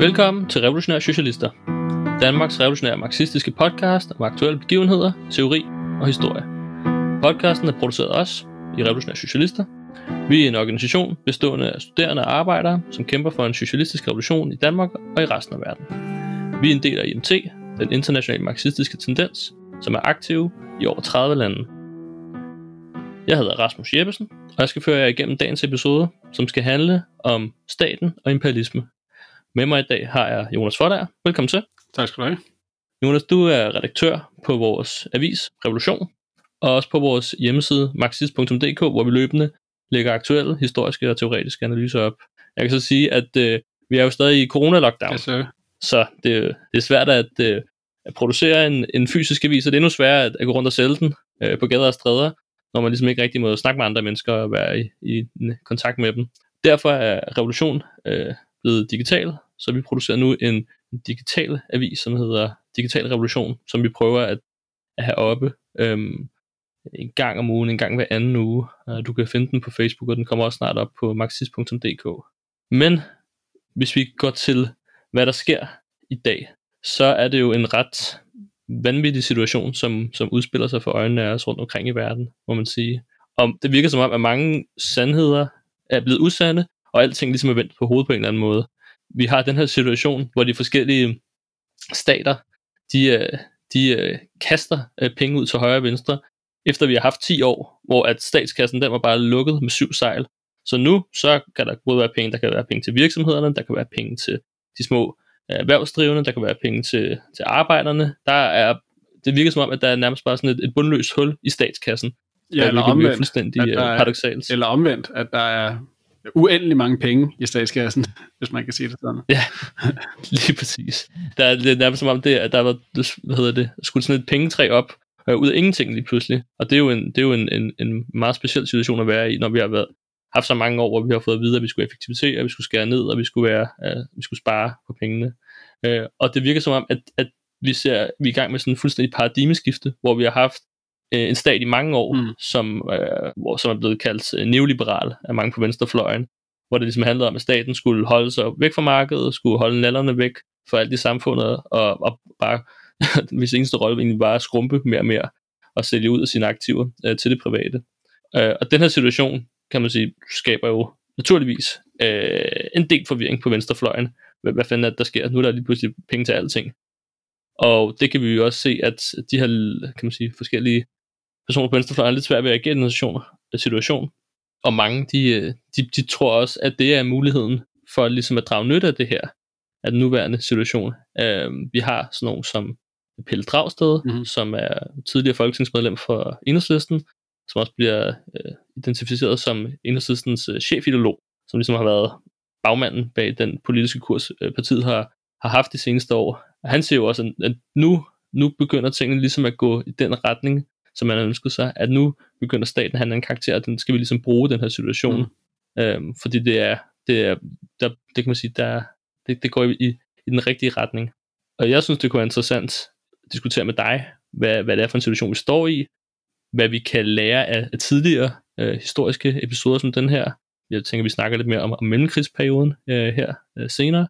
Velkommen til Revolutionære Socialister. Danmarks revolutionære marxistiske podcast om aktuelle begivenheder, teori og historie. Podcasten er produceret af os i Revolutionære Socialister. Vi er en organisation bestående af studerende og arbejdere, som kæmper for en socialistisk revolution i Danmark og i resten af verden. Vi er en del af IMT, den internationale marxistiske tendens, som er aktiv i over 30 lande. Jeg hedder Rasmus Jeppesen, og jeg skal føre jer igennem dagens episode, som skal handle om staten og imperialisme. Med mig i dag har jeg Jonas Fordager. Velkommen til. Tak skal du have. Jonas, du er redaktør på vores avis Revolution, og også på vores hjemmeside marxist.dk, hvor vi løbende lægger aktuelle, historiske og teoretiske analyser op. Jeg kan så sige, at øh, vi er jo stadig i corona-lockdown, Yes, sir. så det, det er svært at, øh, at producere en, en fysisk avis, og det er endnu sværere at, at gå rundt og sælge den øh, på gader og stræder, når man ligesom ikke rigtig må snakke med andre mennesker og være i, i kontakt med dem. Derfor er Revolution øh, blevet digital, så vi producerer nu en digital avis, som hedder Digital Revolution, som vi prøver at, at have oppe øhm, en gang om ugen, en gang hver anden uge. Øh, du kan finde den på Facebook, og den kommer også snart op på marxist.dk. Men hvis vi går til, hvad der sker i dag, så er det jo en ret vanvittig situation, som, som udspiller sig for øjnene af os rundt omkring i verden, må man sige. Og det virker som om, at mange sandheder er blevet usande, og alting ligesom er vendt på hovedet på en eller anden måde. Vi har den her situation, hvor de forskellige stater, de, øh, de øh, kaster øh, penge ud til højre og venstre, efter vi har haft 10 år, hvor at statskassen den var bare lukket med syv sejl. Så nu så kan der både være penge, der kan være penge til virksomhederne, der kan være penge til de små erhvervsdrivende, der kan være penge til, til arbejderne. Der er, det virker som om, at der er nærmest bare sådan et, et bundløst hul i statskassen. Ja, eller omvendt, fuldstændig at der er- paradoxalt. Eller omvendt, at der er uendelig mange penge i statskassen, hvis man kan sige det sådan. Ja, lige præcis. Der er, det er nærmest som om, det, at der var, hvad hedder det, skudt sådan et pengetræ op, øh, ud af ingenting lige pludselig. Og det er jo, en, det er jo en, en, en meget speciel situation at være i, når vi har været, haft så mange år, hvor vi har fået at vide, at vi skulle effektivisere, at vi skulle skære ned, og vi skulle, være, øh, vi skulle spare på pengene. Øh, og det virker som om, at, at vi, ser, vi er i gang med sådan en fuldstændig paradigmeskifte, hvor vi har haft øh, en stat i mange år, Mm. som, øh, hvor, som er blevet kaldt øh, neoliberal af mange på venstrefløjen, hvor det ligesom handlede om, at staten skulle holde sig væk fra markedet, skulle holde nallerne væk for alt i samfundet, og, og bare, hvis eneste rolle egentlig bare at skrumpe mere og mere, og sælge ud af sine aktiver øh, til det private. Øh, og den her situation, kan man sige, skaber jo naturligvis øh, en del forvirring på venstrefløjen. Hvad, hvad fanden er det, der sker? Nu er der lige pludselig penge til alting. Og det kan vi jo også se, at de her kan man sige, forskellige personer på venstrefløjen er lidt svært ved at agere i den her situation, situation. Og mange, de, øh, de, de tror også, at det er muligheden for ligesom at drage nytte af det her, af den nuværende situation. Øh, vi har sådan nogen som Pelle Dragsted, Mhm. mm-hmm. som er tidligere folketingsmedlem for Enhedslisten, som også bliver øh, identificeret som Enhedslistens øh, chefideolog, som ligesom har været bagmanden bag den politiske kurs, øh, partiet har, har haft de seneste år. Og han siger jo også, at nu, nu begynder tingene ligesom at gå i den retning, som man har ønsket sig, at nu begynder staten at have en karakter, og den skal vi ligesom bruge den her situation. Mm. Øhm, fordi det er, det er der, det kan man sige, der, det, det går i, i den rigtige retning. Og jeg synes, det kunne være interessant at diskutere med dig, hvad, hvad det er for en situation, vi står i, hvad vi kan lære af, af tidligere øh, historiske episoder som den her. Jeg tænker, vi snakker lidt mere om, om mellemkrigsperioden øh, her øh, senere.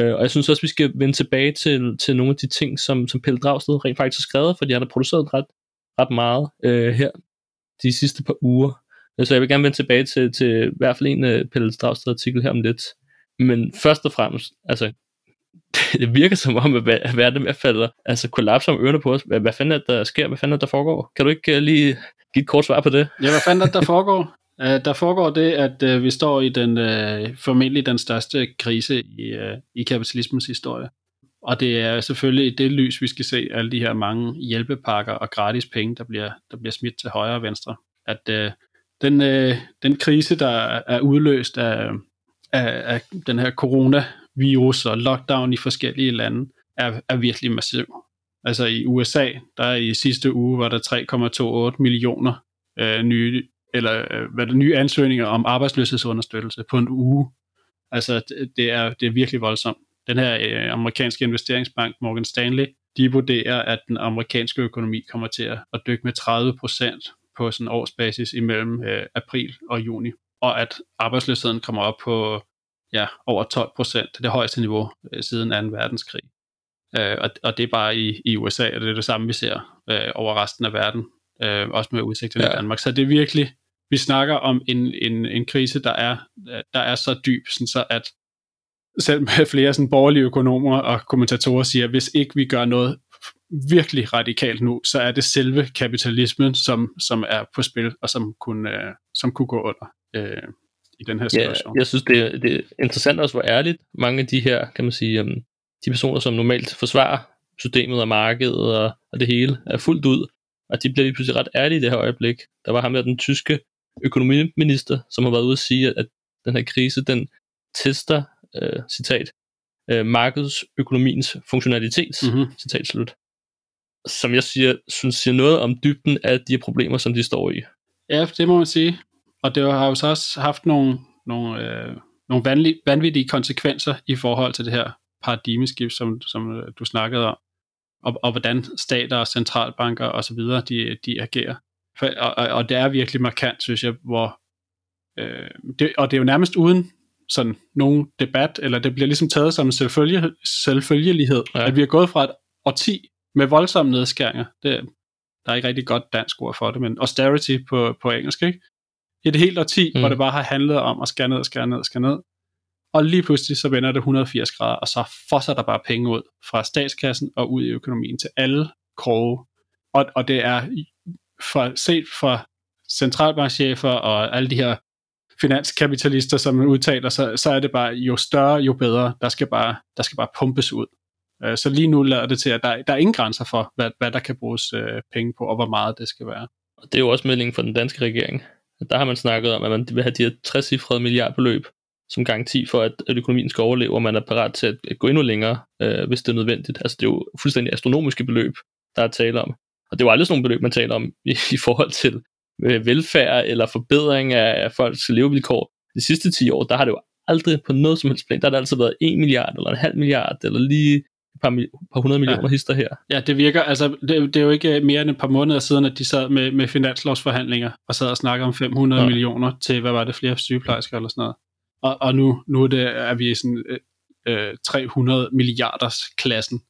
Øh, og jeg synes også, vi skal vende tilbage til, til nogle af de ting, som, som Pelle Dragsted rent faktisk har skrevet, fordi han har produceret ret, ret meget øh, her de sidste par uger. Øh, Så jeg vil gerne vende tilbage til, til i hvert fald en uh, Pelle Dragsted artikel her om lidt. Men først og fremmest, altså, det virker som om, at ver- verden er ved at falde, altså kollapse om ørerne på os. Hvad, hvad fanden er det, der sker? Hvad fanden er der foregår? Kan du ikke uh, lige give et kort svar på det? Ja, hvad fanden er der foregår? Uh, der foregår det, at uh, vi står i den uh, formentlig den største krise i, uh, i kapitalismens historie. Og det er selvfølgelig i det lys, vi skal se alle de her mange hjælpepakker og gratis penge, der bliver, der bliver smidt til højre og venstre. At øh, den, øh, den krise, der er udløst af, af, af den her coronavirus og lockdown i forskellige lande, er, er virkelig massiv. Altså i USA, der i sidste uge var der 3,28 millioner øh, nye, eller øh, hvad det, nye ansøgninger om arbejdsløshedsunderstøttelse på en uge. Altså det- det er, det er virkelig voldsomt. Den her øh, amerikanske investeringsbank Morgan Stanley, de vurderer, at den amerikanske økonomi kommer til at, at dykke med 30 procent på sådan en årsbasis imellem øh, april og juni, og at arbejdsløsheden kommer op på ja, over 12 procent, det højeste niveau øh, siden 2. verdenskrig. Øh, og, og det er bare i, i USA, og det er det samme, vi ser øh, over resten af verden, øh, også med udsigterne ja. i Danmark. Så det er virkelig, vi snakker om en, en, en krise, der er, der er så dyb, sådan så at selv med flere sådan borgerlige økonomer og kommentatorer siger, at hvis ikke vi gør noget virkelig radikalt nu, så er det selve kapitalismen, som, som er på spil, og som kunne, øh, som kunne gå under øh, i den her situation. Ja, jeg synes, det er, det er interessant også, hvor ærligt mange af de her, kan man sige, um, de personer, som normalt forsvarer systemet og markedet og, og det hele, er fuldt ud, og de bliver lige pludselig ret ærlige i det her øjeblik. Der var ham der, den tyske økonomiminister, som har været ude at sige, at, at den her krise, den tester, øh, citat, øh, markedsøkonomiens funktionalitet, mm-hmm. citat slut. Som jeg siger, synes siger noget om dybden af de problemer, som de står i. Ja, det må man sige. Og det har jo så også haft nogle, nogle, øh, nogle vanlige, vanvittige konsekvenser i forhold til det her paradigmeskift, som, som øh, du snakkede om, og, og hvordan stater og centralbanker osv., de, de agerer. For, og, og det er virkelig markant, synes jeg, hvor øh, det, og det er jo nærmest uden sådan nogen debat, eller det bliver ligesom taget som en selvfølge, selvfølgelighed, ja. at vi er gået fra et årti med voldsomme nedskæringer. Det, der er ikke rigtig godt dansk ord for det, men austerity på, på engelsk, ikke? Et helt årti, mm. hvor det bare har handlet om at skære ned, skære ned, skære ned. Og lige pludselig så vender det 180 grader, og så fosser der bare penge ud fra statskassen og ud i økonomien til alle kroge. Og, og det er for, set fra centralbankchefer og alle de her finanskapitalister, som udtaler sig, så er det bare, jo større, jo bedre. Der skal bare, der skal bare pumpes ud. Øh, så lige nu lader det til, at der, der er ingen grænser for, hvad, hvad der kan bruges øh, penge på, og hvor meget det skal være. Og det er jo også meldingen fra den danske regering. Der har man snakket om, at man vil have de her 60-cifrede milliardbeløb som garanti for, at, økonomien skal overleve, og man er parat til at, gå endnu længere, øh, hvis det er nødvendigt. Altså det er jo fuldstændig astronomiske beløb, der er tale om. Og det er jo aldrig sådan nogle beløb, man taler om i, i forhold til velfærd eller forbedring af, folks levevilkår. De sidste 10 år, der har det jo aldrig på noget som helst plan, der har det altid været 1 milliard eller en halv milliard, eller lige et par, par hundrede millioner ja. hister her. Ja, det virker, altså det, det er jo ikke mere end et par måneder siden, at de sad med, med finanslovsforhandlinger og sad og snakkede om 500 ja. millioner til, hvad var det, flere sygeplejersker eller sådan noget. Og, og nu, nu er, det, er vi i sådan øh, 300 øh, milliarders klassen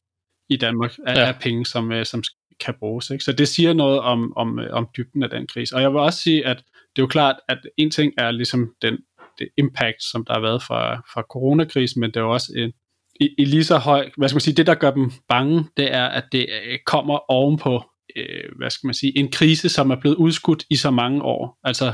i Danmark af, ja. af penge, som, øh, som kan bruges. Ikke? Så det siger noget om, om, øh, om dybden af den krise. Og jeg vil også sige, at det er jo klart, at en ting er ligesom den, det impact, som der har været fra, fra coronakrisen, men det er jo også en, i, i lige så høj, hvad skal man sige, det der gør dem bange, det er, at det øh, kommer ovenpå, øh, hvad skal man sige, en krise, som er blevet udskudt i så mange år. Altså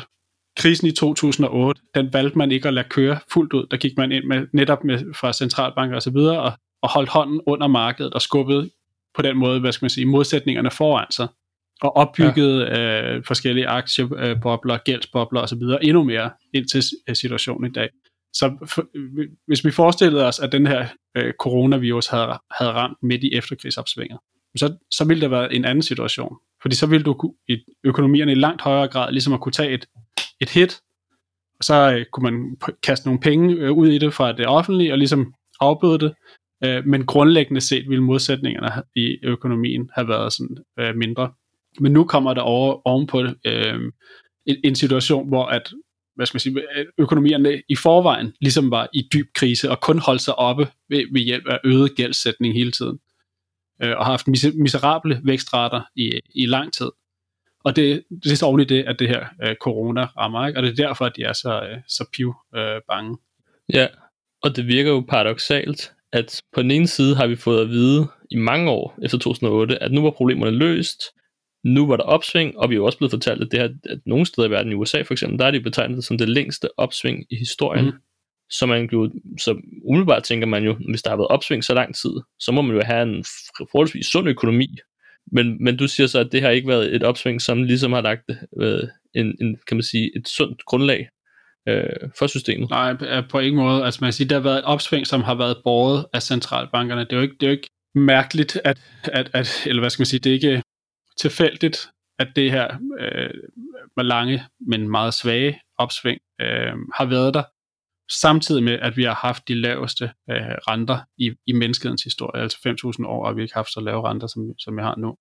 krisen i 2008, den valgte man ikke at lade køre fuldt ud. Der gik man ind med, netop med, fra centralbanker og så videre, og, og holdt hånden under markedet og skubbede på den måde, hvad skal man sige, modsætningerne foran sig, og opbyggede ja. øh, forskellige aktiebobler, gældsbobler osv. endnu mere ind til øh, situationen i dag. Så for, hvis vi forestillede os, at den her øh, coronavirus havde, havde ramt midt i efterkrigsopsvinget, så, så ville det være en anden situation. Fordi så ville du i økonomierne i langt højere grad ligesom at kunne tage et, et hit, og så øh, kunne man kaste nogle penge øh, ud i det fra det offentlige, og ligesom afbøde det, øh, men grundlæggende set ville modsætningerne i økonomien have været sådan øh, mindre. Men nu kommer der over ovenpå øh, en, en situation, hvor at hvad skal man sige, økonomierne i forvejen ligesom var i dyb krise og kun holdt sig oppe ved, ved hjælp af øget gældsætning hele tiden. Øh, og har haft miserable vækstrater i, i lang tid. Og det, det er så oven i det, at det her øh, corona rammer, ikke? og det er derfor, at de er så, øh, så piv øh, bange. Ja, og det virker jo paradoxalt, at på den ene side har vi fået at vide i mange år efter 2008, at nu var problemerne løst, nu var der opsving, og vi er jo også blevet fortalt, at det her, at nogle steder i verden, i USA for eksempel, der er det betegnet som det længste opsving i historien. Mm. Så, man jo, så umiddelbart tænker man jo, hvis der har været opsving så lang tid, så må man jo have en forholdsvis sund økonomi. Men, men du siger så, at det har ikke været et opsving, som ligesom har lagt øh, en, en, kan man sige, et sundt grundlag øh, for systemet. Nej, øh, på ingen måde. Altså man siger, der har været et opsving, som har været båret af centralbankerne. Det er jo ikke, det er jo ikke mærkeligt, at, at, at, eller hvad skal man sige, det er ikke tilfældigt, at det her øh, med lange, men meget svage opsving øh, har været der, samtidig med, at vi har haft de laveste øh, renter i, i menneskehedens historie, altså 5.000 år, og vi ikke haft så lave renter, som, som vi har nu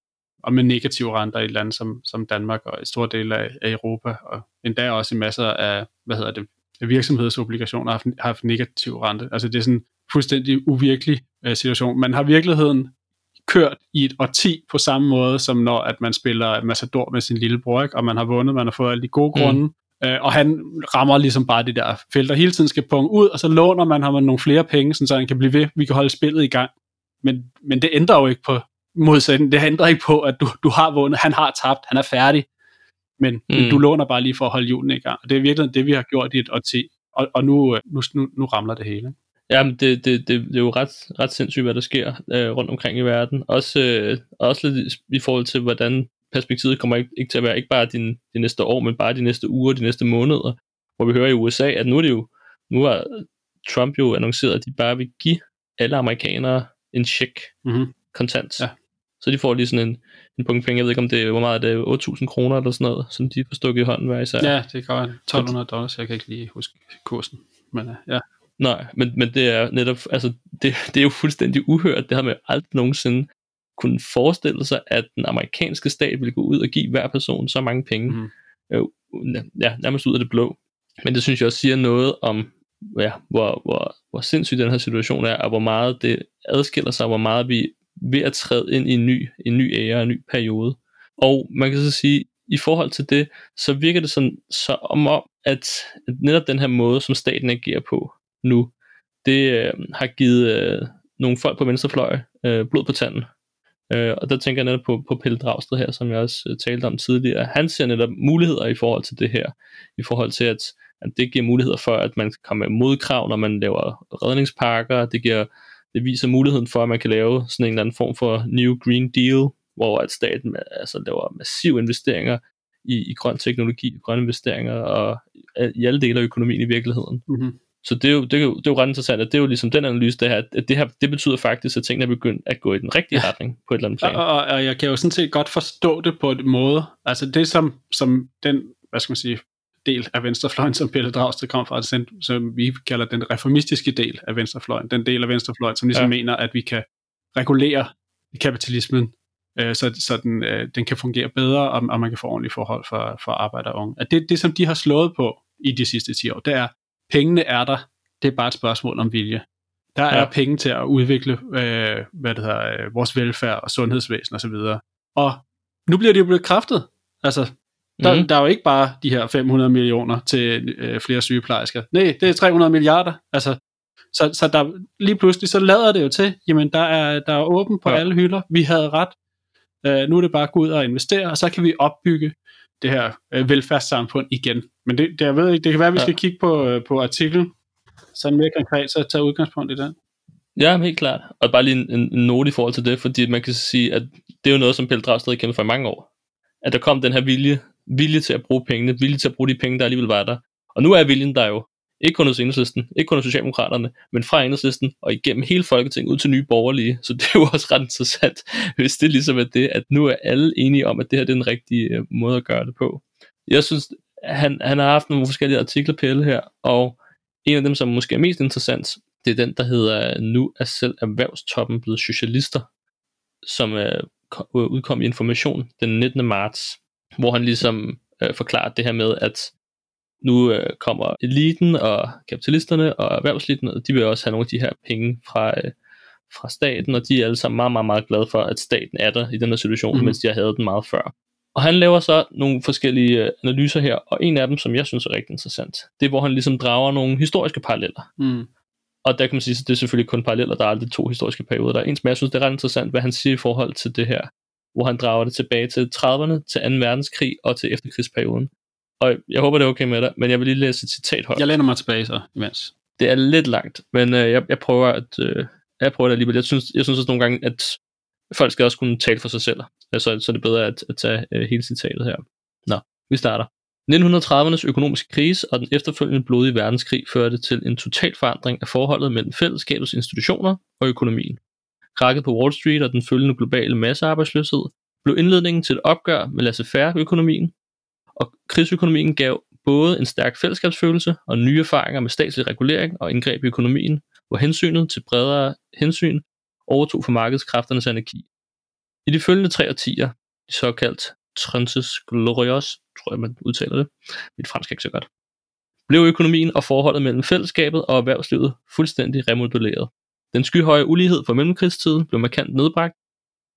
og med negative renter i et land som, som Danmark og i store dele af, af Europa, og endda også i masser af, hvad hedder det, virksomhedsobligationer har haft, har haft negativ rente. Altså det er sådan en fuldstændig uvirkelig øh, situation. Man har virkeligheden kørt i et årti på samme måde, som når at man spiller Massador med sin lillebror, ikke? og man har vundet, man har fået alle de gode grunde, mm. øh, og han rammer ligesom bare de der felter. Hele tiden skal punge ud, og så låner man ham nogle flere penge, så han kan blive ved, vi kan holde spillet i gang. Men, men det ændrer jo ikke på modsætningen. Det ændrer ikke på, at du, du har vundet, han har tabt, han er færdig, men, mm. du låner bare lige for at holde julen i gang. Og det er virkelig det, vi har gjort i et årti, og, og nu, nu, nu, nu ramler det hele. Ja, men det, det, det, det er jo ret, ret sindssygt, hvad der sker øh, rundt omkring i verden. Også, øh, også lidt i forhold til, hvordan perspektivet kommer ikke, ikke til at være ikke bare de, de næste år, men bare de næste uger, de næste måneder. Hvor vi hører i USA, at nu er det jo, nu har Trump jo annonceret, at de bare vil give alle amerikanere en check mm-hmm. kontant. Ja. Så de får lige sådan en, en punkt penge. Jeg ved ikke, om det er, hvor meget det er, 8.000 kroner eller sådan noget, som de får stukket i hånden hver især. Ja, det kan være 1.200 dollars, jeg kan ikke lige huske kursen. Men øh, ja. Nej, men, men det er netop, altså, det, det er jo fuldstændig uhørt. Det har man aldrig nogensinde kunne forestille sig, at den amerikanske stat ville gå ud og give hver person så mange penge. Mm. Øh, ja, nærmest ud af det blå. Men det synes jeg også siger noget om, ja, hvor, hvor, hvor sindssygt den her situation er, og hvor meget det adskiller sig, hvor meget vi er ved at træde ind i en ny, en ny ære, en ny periode. Og man kan så sige, i forhold til det, så virker det sådan, så om, om at netop den her måde, som staten agerer på, nu, det øh, har givet øh, nogle folk på venstrefløj øh, blod på tanden. Øh, og der tænker jeg netop på, på Pelle Dragsted her, som jeg også øh, talte om tidligere. Han ser netop muligheder i forhold til det her, i forhold til at, at det giver muligheder for, at man kan komme med modkrav, når man laver redningspakker. Det giver det viser muligheden for, at man kan lave sådan en eller anden form for New Green Deal, hvor at staten altså, laver massive investeringer i, i grøn teknologi, grønne investeringer og i alle dele af økonomien i virkeligheden. Mm-hmm. Så det er, jo, det, er jo, det er jo ret interessant, at det er jo ligesom den analyse, det her, at det her, det betyder faktisk, at tingene er begyndt at gå i den rigtige ja. retning på et eller andet plan. Og, og, og jeg kan jo sådan set godt forstå det på en måde. Altså det som, som den, hvad skal man sige, del af venstrefløjen, som Pelle Dragsted kom fra, som, som vi kalder den reformistiske del af venstrefløjen, den del af venstrefløjen, som ligesom ja. mener, at vi kan regulere kapitalismen, øh, så, så den, øh, den kan fungere bedre, og, og man kan få ordentlige forhold for, for arbejder og unge. At det, det, som de har slået på i de sidste 10 år, det er, pengene er der, det er bare et spørgsmål om vilje. Der ja. er penge til at udvikle øh, hvad det hedder, øh, vores velfærd og sundhedsvæsen osv. Og, og nu bliver det jo bekræftet. Altså, der, mm. der er jo ikke bare de her 500 millioner til øh, flere sygeplejersker. Nej, det er 300 milliarder. Altså, så, så der, lige pludselig så lader det jo til, jamen der er, der er åben på ja. alle hylder. Vi havde ret. Øh, nu er det bare at gå ud og investere, og så kan vi opbygge det her øh, velfærdssamfund igen. Men det, det, jeg ved ikke, det kan være, at vi skal ja. kigge på, øh, på artiklen, sådan mere konkret, så tage udgangspunkt i den. Ja, helt klart. Og bare lige en, en note i forhold til det, fordi man kan sige, at det er jo noget, som Pelle Dragsted kæmpede for i mange år. At der kom den her vilje, vilje til at bruge pengene, vilje til at bruge de penge, der alligevel var der. Og nu er viljen der jo. Ikke kun hos enhedslisten, ikke kun hos Socialdemokraterne, men fra enhedslisten og igennem hele Folketinget ud til nye borgerlige. Så det er jo også ret interessant, hvis det ligesom er det, at nu er alle enige om, at det her det er den rigtige øh, måde at gøre det på. Jeg synes, han, han har haft nogle forskellige artikler pille her, og en af dem, som måske er mest interessant, det er den, der hedder Nu er selv erhvervstoppen blevet socialister, som øh, udkom i Information den 19. marts, hvor han ligesom øh, forklarer det her med, at nu øh, kommer eliten og kapitalisterne og erhvervsliten, og de vil også have nogle af de her penge fra, øh, fra staten, og de er alle sammen meget, meget, meget glade for, at staten er der i den her situation, mm. mens de har havde den meget før. Og han laver så nogle forskellige øh, analyser her, og en af dem, som jeg synes er rigtig interessant, det er, hvor han ligesom drager nogle historiske paralleller. Mm. Og der kan man sige, at det er selvfølgelig kun paralleller, der er aldrig to historiske perioder. Der er ens, men jeg synes, det er ret interessant, hvad han siger i forhold til det her, hvor han drager det tilbage til 30'erne, til 2. verdenskrig og til efterkrigsperioden. Og jeg håber, det er okay med dig, men jeg vil lige læse et citat højt. Jeg læner mig tilbage så, imens. Det er lidt langt, men øh, jeg, jeg prøver at... Øh, jeg prøver det alligevel. Jeg synes, jeg synes også nogle gange, at folk skal også kunne tale for sig selv. Så, så er det bedre at, at tage øh, hele citatet her. Nå, vi starter. 1930'ernes økonomiske krise og den efterfølgende blodige verdenskrig førte til en total forandring af forholdet mellem fællesskabets institutioner og økonomien. Krakket på Wall Street og den følgende globale massearbejdsløshed blev indledningen til et opgør med laissez-faire-økonomien, og krigsøkonomien gav både en stærk fællesskabsfølelse og nye erfaringer med statslig regulering og indgreb i økonomien, hvor hensynet til bredere hensyn overtog for markedskræfternes anarki. I de følgende tre årtier, de såkaldt Trences Glorios, tror jeg man udtaler det, mit fransk er ikke så godt, blev økonomien og forholdet mellem fællesskabet og erhvervslivet fuldstændig remodelleret. Den skyhøje ulighed for mellemkrigstiden blev markant nedbragt.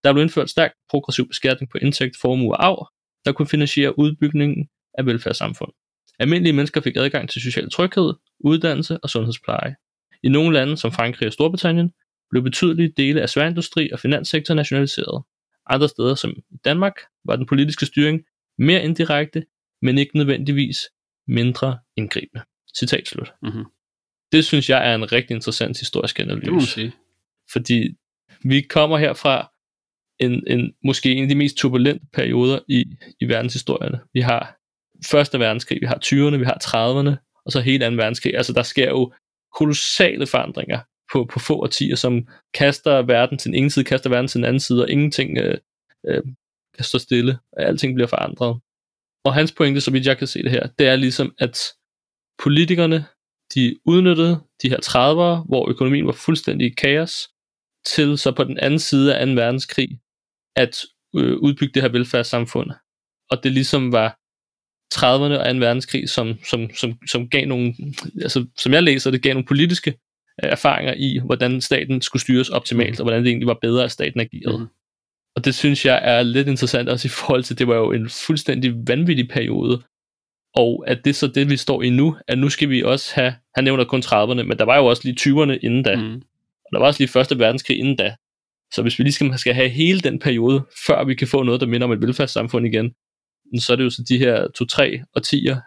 Der blev indført stærk progressiv beskatning på indtægt, formue og arv, der kunne finansiere udbygningen af velfærdssamfund. Almindelige mennesker fik adgang til social tryghed, uddannelse og sundhedspleje. I nogle lande som Frankrig og Storbritannien blev betydelige dele af sværindustri og finanssektor nationaliseret. Andre steder som i Danmark var den politiske styring mere indirekte, men ikke nødvendigvis mindre indgribende. Citat slut. Mm-hmm. Det synes jeg er en rigtig interessant historisk analyse. Det må man sige. Fordi vi kommer herfra en, en måske en af de mest turbulente perioder i, i verdenshistorien. Vi har Første verdenskrig, vi har 20'erne, vi har 30'erne, og så hele 2. verdenskrig. Altså der sker jo kolossale forandringer på, på få årtier, som kaster verden til den ene side, kaster verden til den anden side, og ingenting øh, øh, kan stå stille, og alting bliver forandret. Og hans pointe, så vidt jeg kan se det her, det er ligesom, at politikerne, de udnyttede de her 30'ere, hvor økonomien var fuldstændig i kaos, til så på den anden side af 2. verdenskrig, at øh, udbygge det her velfærdssamfund. Og det ligesom var 30'erne og 2. verdenskrig, som, som, som, som gav nogle, altså som jeg læser, det gav nogle politiske øh, erfaringer i, hvordan staten skulle styres optimalt, mm. og hvordan det egentlig var bedre, at staten agerede. Mm. Og det synes jeg er lidt interessant også i forhold til, det var jo en fuldstændig vanvittig periode, og at det er så det, vi står i nu, at nu skal vi også have, han nævner kun 30'erne, men der var jo også lige 20'erne inden da, mm. og der var også lige første verdenskrig inden da. Så hvis vi lige skal, skal have hele den periode, før vi kan få noget, der minder om et velfærdssamfund igen, så er det jo så de her to-tre årtier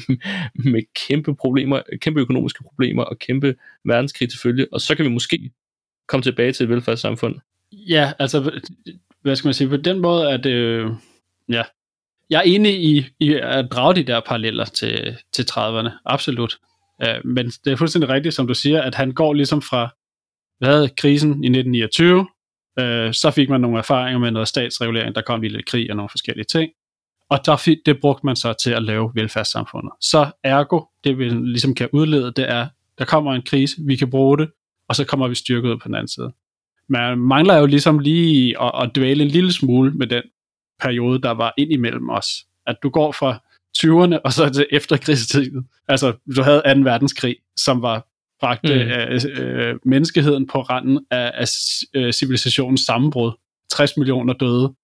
med kæmpe problemer, kæmpe økonomiske problemer og kæmpe verdenskrig til følge, og så kan vi måske komme tilbage til et velfærdssamfund. Ja, altså, hvad skal man sige, på den måde er det, ja, jeg er enig i, i at drage de der paralleller til, til 30'erne, absolut. Uh, men det er fuldstændig rigtigt, som du siger, at han går ligesom fra, hvad krisen i 1929, uh, øh, så fik man nogle erfaringer med noget statsregulering, der kom i lidt krig og nogle forskellige ting, og der, det brugte man så til at lave velfærdssamfundet. Så ergo, det vi ligesom kan udlede, det er, der kommer en krise, vi kan bruge det, og så kommer vi styrket ud på den anden side. Man mangler jo ligesom lige at, at dvæle en lille smule med den periode, der var ind imellem os. At du går fra 20'erne og så til efterkrigstiden. Altså, du havde 2. verdenskrig, som var bragte mm. øh, øh, menneskeheden på randen af, af øh, civilisationens sammenbrud. 60 millioner døde.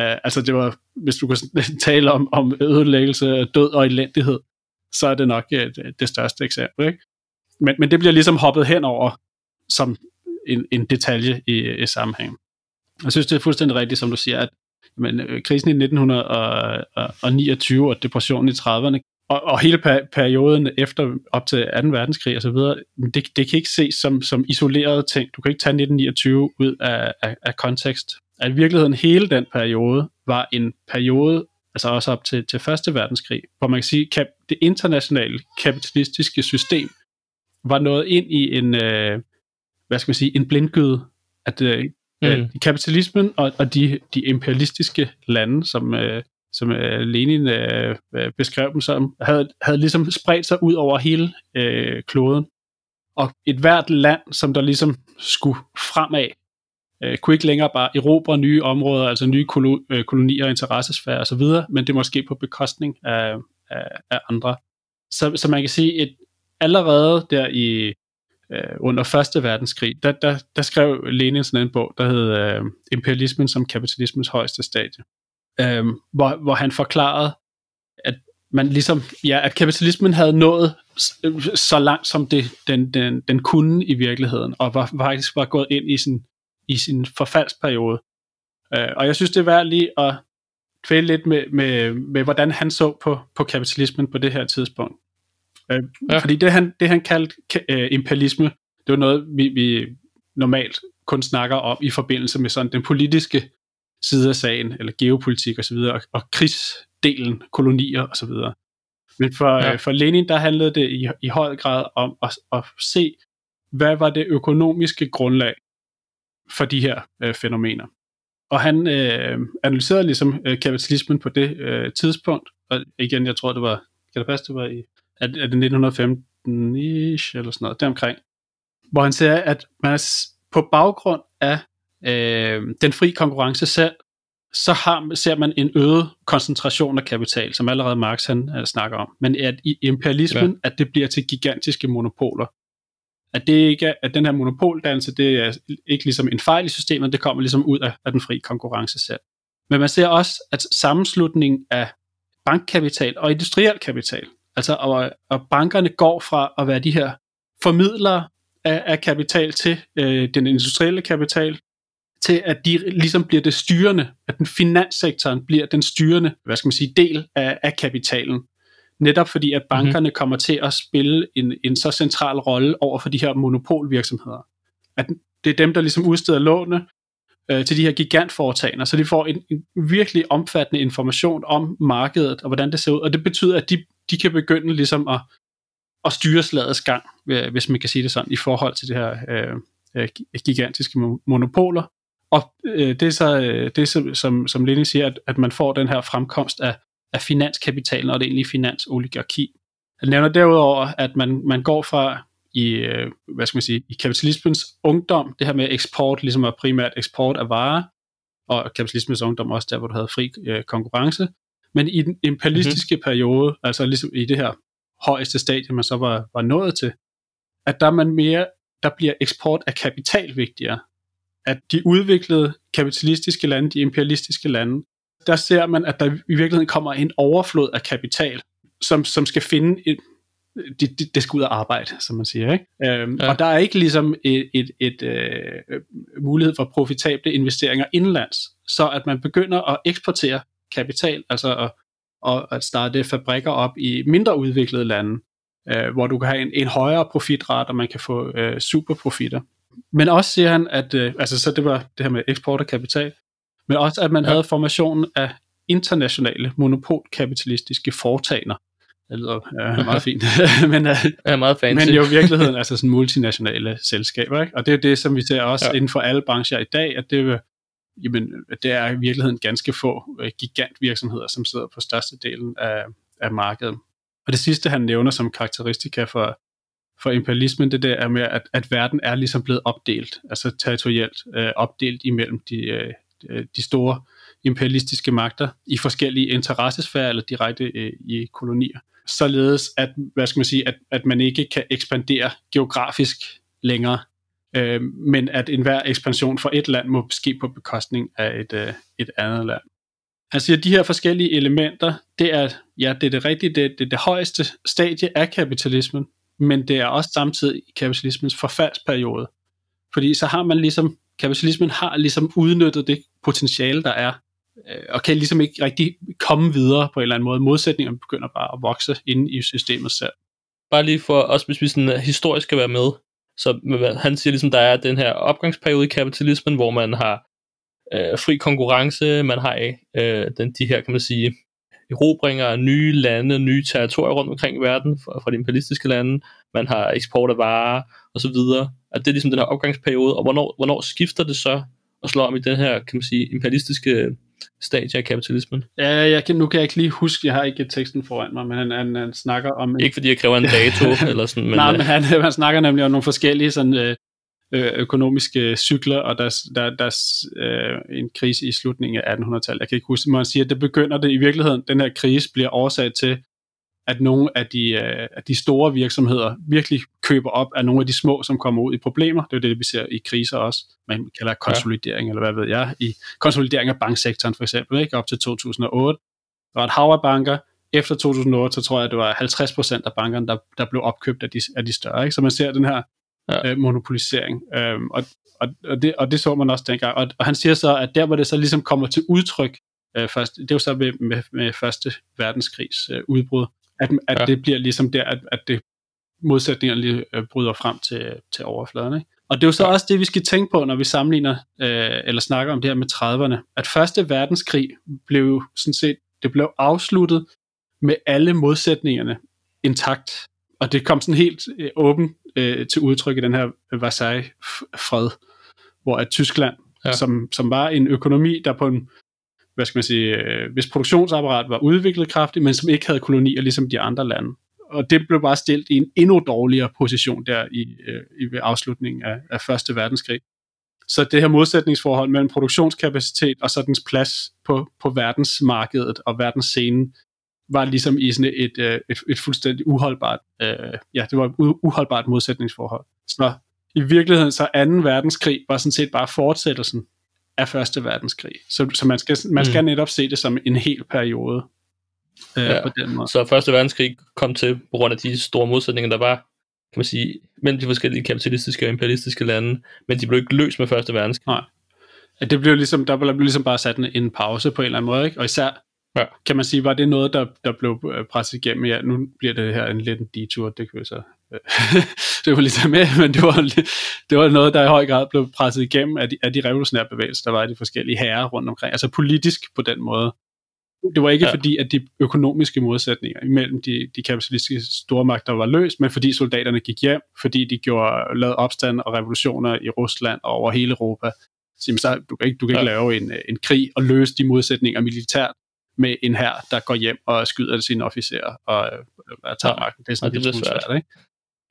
Uh, altså det var, hvis du kan tale om, om ødelæggelse, død og elendighed, så er det nok uh, det største eksempel. Ikke? Men, men det bliver ligesom hoppet hen over som en, en detalje i, i sammenhæng. Jeg synes, det er fuldstændig rigtigt, som du siger, at men, øh, krisen i 1929 og depressionen i 30'erne, og, og hele per- perioden efter op til 2. verdenskrig og så videre, det, det kan ikke ses som, som isolerede ting. Du kan ikke tage 1929 ud af, af, af kontekst at i virkeligheden hele den periode var en periode, altså også op til, til Første Verdenskrig, hvor man kan sige, at det internationale kapitalistiske system var nået ind i en, øh, hvad skal man sige, en blindgyde, at øh, mm. kapitalismen og, og de, de imperialistiske lande, som, øh, som øh, Lenin øh, beskrev dem som, havde, havde ligesom spredt sig ud over hele øh, kloden. Og et hvert land, som der ligesom skulle fremad, øh, kunne ikke længere bare erobre nye områder, altså nye kolo, øh, kolonier, interessesfærer osv., men det måske på bekostning af, af, af andre. Så, så man kan sige, at allerede der i øh, under Første Verdenskrig, der, der, der skrev Lenin sådan en bog, der hed øh, Imperialismen som kapitalismens højeste stadie, øh, hvor, hvor han forklarede, at man ligesom, ja, at kapitalismen havde nået så langt, som det, den, den, den kunne i virkeligheden, og var faktisk var gået ind i sin, i sin forfaldsperiode. Øh, og jeg synes, det er værd lige at kvæle lidt med, med, med hvordan han så på, på kapitalismen på det her tidspunkt. Øh, ja. Fordi det han, det han kaldte øh, imperialisme, det var noget, vi, vi normalt kun snakker om i forbindelse med sådan den politiske side af sagen, eller geopolitik osv., og, og krigsdelen, kolonier osv. Men for, ja. øh, for Lenin, der handlede det i, i høj grad om at, at se, hvad var det økonomiske grundlag for de her øh, fænomener. Og han øh, analyserede ligesom øh, kapitalismen på det øh, tidspunkt, og igen, jeg tror, det var, kan det passe, det var i, er, er det 1915-ish, eller sådan noget, deromkring, hvor han siger, at man på baggrund af øh, den fri konkurrence selv, så har, ser man en øget koncentration af kapital, som allerede Marx han uh, snakker om. Men at i imperialismen, ja. at det bliver til gigantiske monopoler. At det ikke er, at den her monopoldannelse, det er ikke ligesom en fejl i systemet, det kommer ligesom ud af, af den frie konkurrence selv. Men man ser også, at sammenslutningen af bankkapital og industriel kapital, altså og, og bankerne går fra at være de her formidlere af, af kapital til øh, den industrielle kapital, til at de ligesom bliver det styrende, at den finanssektoren bliver den styrende, hvad skal man sige, del af, af kapitalen. Netop fordi, at bankerne mm-hmm. kommer til at spille en, en så central rolle over for de her monopolvirksomheder. At det er dem, der ligesom udsteder låne øh, til de her gigantforetagender, så de får en, en virkelig omfattende information om markedet og hvordan det ser ud, og det betyder, at de, de kan begynde ligesom at, at styre slagets gang, øh, hvis man kan sige det sådan, i forhold til det her øh, øh, øh gigantiske monopoler, og øh, det er så øh, det, er, som, som Lenny siger, at, at man får den her fremkomst af, af finanskapitalen og det egentlige finansoligarki. Han nævner derudover, at man, man går fra i, øh, hvad skal man sige, i kapitalismens ungdom, det her med eksport, ligesom er primært eksport af varer, og kapitalismens ungdom også der, hvor du havde fri øh, konkurrence. Men i den imperialistiske mm-hmm. periode, altså ligesom i det her højeste stadie, man så var, var nået til, at der er man mere, der bliver eksport af kapital vigtigere at de udviklede kapitalistiske lande, de imperialistiske lande, der ser man, at der i virkeligheden kommer en overflod af kapital, som, som skal finde et, det, det, det skal ud af arbejde, som man siger. Ikke? Øhm, ja. Og der er ikke ligesom et, et, et, øh, mulighed for profitable investeringer indlands, så at man begynder at eksportere kapital, altså at, og at starte fabrikker op i mindre udviklede lande, øh, hvor du kan have en, en højere profitrate, og man kan få øh, superprofitter men også siger han, at øh, altså, så det var det her med eksport af kapital, men også at man ja. havde formationen af internationale monopolkapitalistiske foretagender. Det lyder øh, meget fint. men, øh, ja, meget fancy. men jo i virkeligheden altså sådan multinationale selskaber. Ikke? Og det er det, som vi ser også ja. inden for alle brancher i dag, at det, jamen, det er i virkeligheden ganske få øh, gigantvirksomheder, som sidder på størstedelen af, af markedet. Og det sidste, han nævner som karakteristika for for imperialismen, det der er med, at, at verden er ligesom blevet opdelt, altså territorielt øh, opdelt imellem de, øh, de store imperialistiske magter i forskellige interessesfærer eller direkte øh, i kolonier. Således at, hvad skal man sige, at, at man ikke kan ekspandere geografisk længere, øh, men at enhver ekspansion for et land må ske på bekostning af et, øh, et andet land. Han siger, at de her forskellige elementer, det er, ja, det er det rigtige, det, det er det højeste stadie af kapitalismen, men det er også samtidig kapitalismens forfaldsperiode. Fordi så har man ligesom, kapitalismen har ligesom udnyttet det potentiale, der er, øh, og kan ligesom ikke rigtig komme videre på en eller anden måde. Modsætningerne begynder bare at vokse inde i systemet selv. Bare lige for os, hvis vi sådan øh, historisk skal være med, så øh, han siger ligesom, der er den her opgangsperiode i kapitalismen, hvor man har øh, fri konkurrence, man har øh, den, de her, kan man sige, erobringer af nye lande, nye territorier rundt omkring i verden fra, fra de imperialistiske lande. Man har eksport af varer og så videre. At det er ligesom den her opgangsperiode, og hvornår, hvornår skifter det så og slår om i den her, kan man sige, imperialistiske stadie af kapitalismen. Ja, jeg kan, nu kan jeg ikke lige huske, jeg har ikke teksten foran mig, men han, han, han snakker om... Ikke fordi jeg kræver en dato eller sådan, men... Nej, men han, han snakker nemlig om nogle forskellige sådan, øh, øh, økonomiske cykler, og der, der, der er øh, en krise i slutningen af 1800-tallet. Jeg kan ikke huske, man siger, at det begynder det i virkeligheden, den her krise bliver årsag til, at nogle af de, øh, af de store virksomheder virkelig køber op af nogle af de små, som kommer ud i problemer. Det er det, vi ser i kriser også. Man kalder konsolidering, ja. eller hvad ved jeg, i konsolidering af banksektoren for eksempel, ikke? op til 2008. Der var et hav af banker. Efter 2008, så tror jeg, det var 50% af bankerne, der, der blev opkøbt af de, af de større. Ikke? Så man ser den her ja. øh, monopolisering. Øhm, og, og, og, det, og det så man også dengang. Og, og han siger så, at der hvor det så ligesom kommer til udtryk, øh, først, det var så med, med, med første verdenskrigs øh, udbrud, at, at ja. det bliver ligesom der, at, at det modsætningerne lige øh, bryder frem til, til overfladen. Ikke? Og det er jo så ja. også det, vi skal tænke på, når vi sammenligner øh, eller snakker om det her med 30'erne, at første verdenskrig blev sådan set, det blev afsluttet med alle modsætningerne intakt. Og det kom sådan helt øh, åben øh, til udtryk i den her Versailles-fred, hvor at Tyskland, ja. som, som var en økonomi, der på en, hvad skal man sige, øh, hvis produktionsapparat var udviklet kraftigt, men som ikke havde kolonier ligesom de andre lande. Og det blev bare stillet i en endnu dårligere position der i, øh, i ved afslutningen af, af Første Verdenskrig. Så det her modsætningsforhold mellem produktionskapacitet og så dens plads på, på verdensmarkedet og verdensscenen, var ligesom i sådan et, et, et, et fuldstændig uholdbart, øh, ja, det var et uholdbart modsætningsforhold. Så i virkeligheden så 2. verdenskrig var sådan set bare fortsættelsen af Første verdenskrig. Så, så man, skal, man skal mm. netop se det som en hel periode øh, ja. på den måde. Så Første verdenskrig kom til på grund af de store modsætninger, der var kan man sige, mellem de forskellige kapitalistiske og imperialistiske lande, men de blev ikke løst med Første verdenskrig. Nej. Det blev ligesom, der blev ligesom bare sat en, en pause på en eller anden måde, ikke? og især ja. kan man sige, var det noget, der, der blev øh, presset igennem? Ja, nu bliver det her en lidt en detour, det kan vi så det var ligesom med, men det var, det var noget, der i høj grad blev presset igennem af de, af de revolutionære bevægelser, der var i de forskellige herrer rundt omkring, altså politisk på den måde. Det var ikke ja. fordi, at de økonomiske modsætninger imellem de, de kapitalistiske stormagter var løst, men fordi soldaterne gik hjem, fordi de gjorde, lavede opstand og revolutioner i Rusland og over hele Europa. Så du kan ikke, du kan ikke ja. lave en, en krig og løse de modsætninger militært med en her, der går hjem og skyder sine officerer og øh, tager ja. magten. Det er sådan ja, det lidt svært, ikke?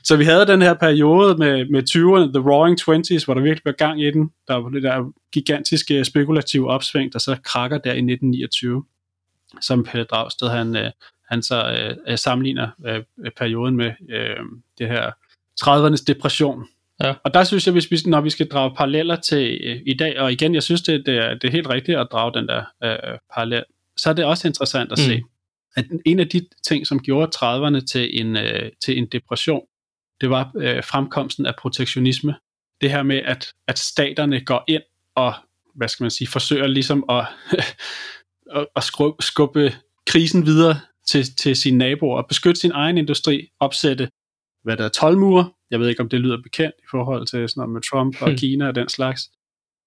Så vi havde den her periode med, med 20'erne, The Roaring Twenties, hvor der virkelig var gang i den. Der var det der gigantiske spekulative opsving, der så krakker der i 1929, som Pelle Dragsted, han, øh, han så øh, øh, sammenligner øh, perioden med øh, det her 30'ernes depression. Ja. Og der synes jeg, hvis vi, når vi skal drage paralleller til øh, i dag, og igen, jeg synes, det, det, er, det er helt rigtigt at drage den der øh, parallel, så er det også interessant at mm. se, at en af de ting, som gjorde 30'erne til en, øh, til en depression, det var øh, fremkomsten af protektionisme. Det her med, at, at staterne går ind og, hvad skal man sige, forsøger ligesom at, at, at skubbe, skubbe krisen videre til, til sine naboer, og beskytte sin egen industri, opsætte, hvad der er, tolvmure. Jeg ved ikke, om det lyder bekendt i forhold til sådan noget med Trump og hmm. Kina og den slags.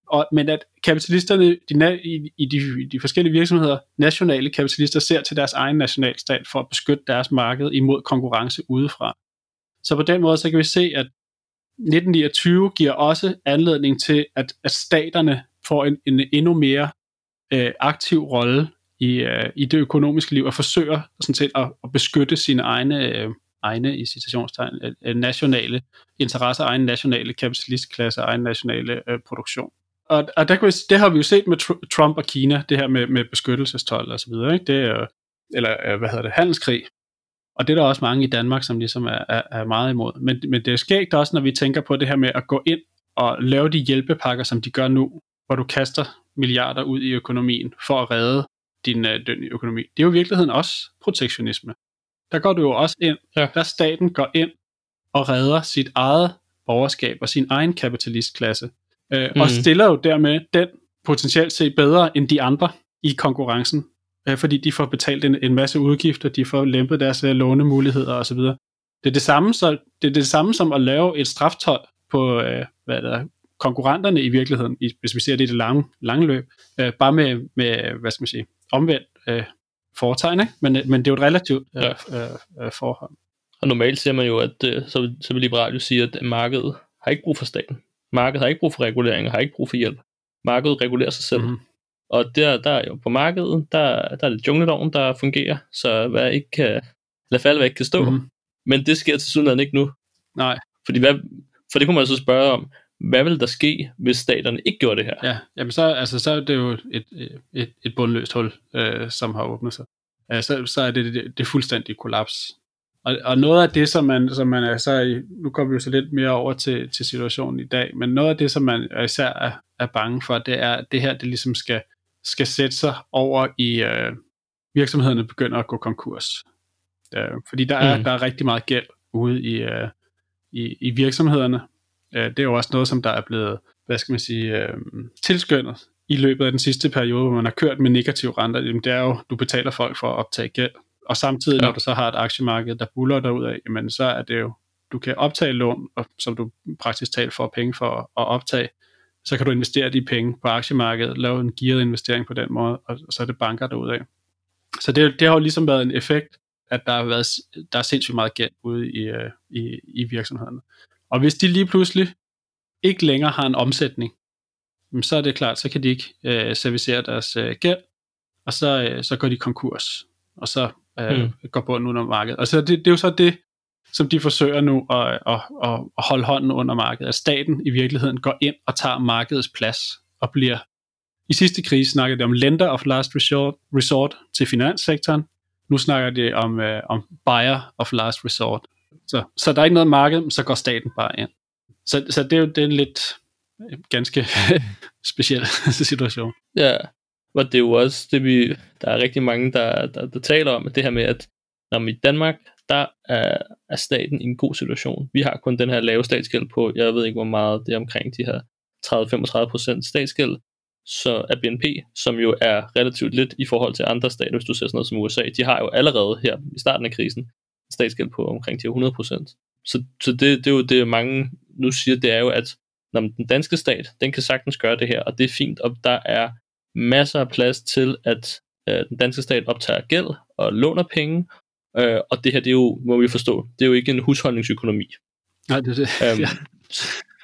Og, men at kapitalisterne de, i, i, de, i de forskellige virksomheder, nationale kapitalister, ser til deres egen nationalstat for at beskytte deres marked imod konkurrence udefra. Så på den måde, så kan vi se, at 1929 giver også anledning til, at, at staterne får en, en endnu mere øh, aktiv rolle i, øh, i det økonomiske liv og forsøger sådan set at, at beskytte sine egne, øh, egne i citationstegn, øh, øh nationale interesser, egen nationale kapitalistklasse, egen nationale øh, produktion. Og, og der kan vi, det har vi jo set med Trump og Kina, det her med, med beskyttelsestol og så videre, ikke? Det er, eller øh, hvad hedder det, handelskrig, og det er der også mange i Danmark, som ligesom er, er, er meget imod. Men, men det er skægt også, når vi tænker på det her med at gå ind og lave de hjælpepakker, som de gør nu, hvor du kaster milliarder ud i økonomien for at redde din øh, økonomi. Det er jo i virkeligheden også protektionisme. Der går du jo også ind, ja. der staten går ind og redder sit eget borgerskab og sin egen kapitalistklasse. Øh, mm. Og stiller jo dermed den potentielt set bedre end de andre i konkurrencen øh, fordi de får betalt en, en masse udgifter, de får lempet deres øh, lånemuligheder osv. Det er det samme, så, det er det samme som at lave et straftol på øh, hvad der, konkurrenterne i virkeligheden, i, hvis vi ser det i det lange, lange løb, øh, bare med, med, hvad skal man sige, omvendt øh, foretegn, ikke? Men, men det er jo et relativt øh, ja. øh, øh, forhold. Og normalt ser man jo, at øh, så, så vil liberalt sige, at markedet har ikke brug for staten. Markedet har ikke brug for regulering, har ikke brug for hjælp. Markedet regulerer sig selv. Mm-hmm. Og der, der er jo på markedet, der, der er det jungleloven, der fungerer, så hvad ikke kan, lad falde, hvad ikke kan stå. Mm. Men det sker til sydenland ikke nu. Nej. Fordi hvad, for det kunne man så spørge om, hvad vil der ske, hvis staterne ikke gjorde det her? Ja, jamen så, altså, så er det jo et, et, et bundløst hul, øh, som har åbnet sig. Ja, så, så er det det, det fuldstændige kollaps. Og, og noget af det, som man, som man er så, nu kommer vi jo så lidt mere over til, til situationen i dag, men noget af det, som man især er, er bange for, det er, at det her, det ligesom skal skal sætte sig over i øh, virksomhederne begynder at gå konkurs. Øh, fordi der er, mm. der er rigtig meget gæld ude i, øh, i, i virksomhederne. Øh, det er jo også noget, som der er blevet, hvad skal man sige, øh, tilskyndet i løbet af den sidste periode, hvor man har kørt med negative renter. Jamen, det er jo, du betaler folk for at optage gæld. Og samtidig, ja. når du så har et aktiemarked, der buller derud af, jamen, så er det jo, du kan optage lån, og, som du praktisk talt får penge for at optage, så kan du investere de penge på aktiemarkedet, lave en gearet investering på den måde, og, så er det banker derudad. Så det, det har jo ligesom været en effekt, at der, har været, der er sindssygt meget gæld ude i, øh, i, i virksomhederne. Og hvis de lige pludselig ikke længere har en omsætning, så er det klart, så kan de ikke øh, servicere deres øh, gæld, og så, øh, så går de konkurs, og så øh, mm. går bunden ud af markedet. Og så det, det er jo så det, som de forsøger nu at, at, at, at holde hånden under markedet. At staten i virkeligheden går ind og tager markedets plads og bliver i sidste krise snakkede de om lender of last resort, resort til finanssektoren. Nu snakker de om, øh, om buyer of last resort. Så, så der er ikke noget marked, så går staten bare ind. Så, så det er jo det er en lidt øh, ganske speciel situation. Ja, og det er jo også det, vi, der er rigtig mange, der, der, der taler om, det her med, at når i Danmark, der er, er staten i en god situation. Vi har kun den her lave statsgæld på, jeg ved ikke, hvor meget det er omkring de her 30-35% statsgæld, så af BNP, som jo er relativt lidt i forhold til andre stater, hvis du ser sådan noget som USA, de har jo allerede her i starten af krisen en statsgæld på omkring de 100%. Så, så det, det er jo det, mange nu siger, det er jo, at når den danske stat, den kan sagtens gøre det her, og det er fint, og der er masser af plads til, at øh, den danske stat optager gæld og låner penge, øh, og det her, det er jo, må vi forstå, det er jo ikke en husholdningsøkonomi. Nej, det er det. Øhm, ja.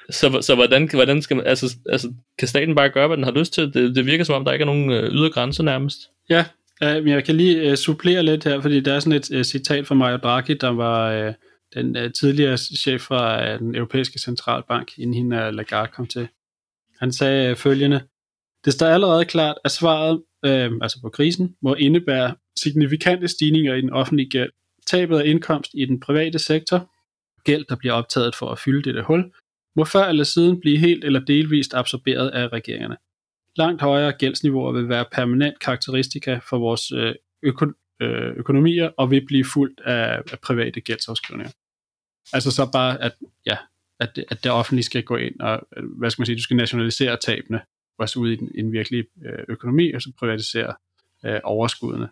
Så, så hvordan, hvordan skal man, altså, altså, kan staten bare gøre, hvad den har lyst til? Det, det virker som om, der ikke er nogen øh, ydre grænse nærmest. Ja, øh, jeg kan lige øh, supplere lidt her, fordi der er sådan et øh, citat fra Mario Draghi, der var øh, den øh, tidligere chef fra øh, den europæiske centralbank, inden hende øh, Lagarde kom til. Han sagde øh, følgende, det står allerede klart, at svaret øh, altså på krisen må indebære signifikante stigninger i den offentlige gæld, tabet af indkomst i den private sektor, gæld, der bliver optaget for at fylde dette hul, må før eller siden blive helt eller delvist absorberet af regeringerne. Langt højere gældsniveauer vil være permanent karakteristika for vores øh, øko- øh, økonomier og vil blive fuldt af, af private gældsafskrivninger. Altså så bare, at, ja, at, det, at det offentlige skal gå ind og, øh, hvad skal man sige, du skal nationalisere tabene, også ude i den, en virkelig øh, økonomi, og så privatisere øh, overskuddene.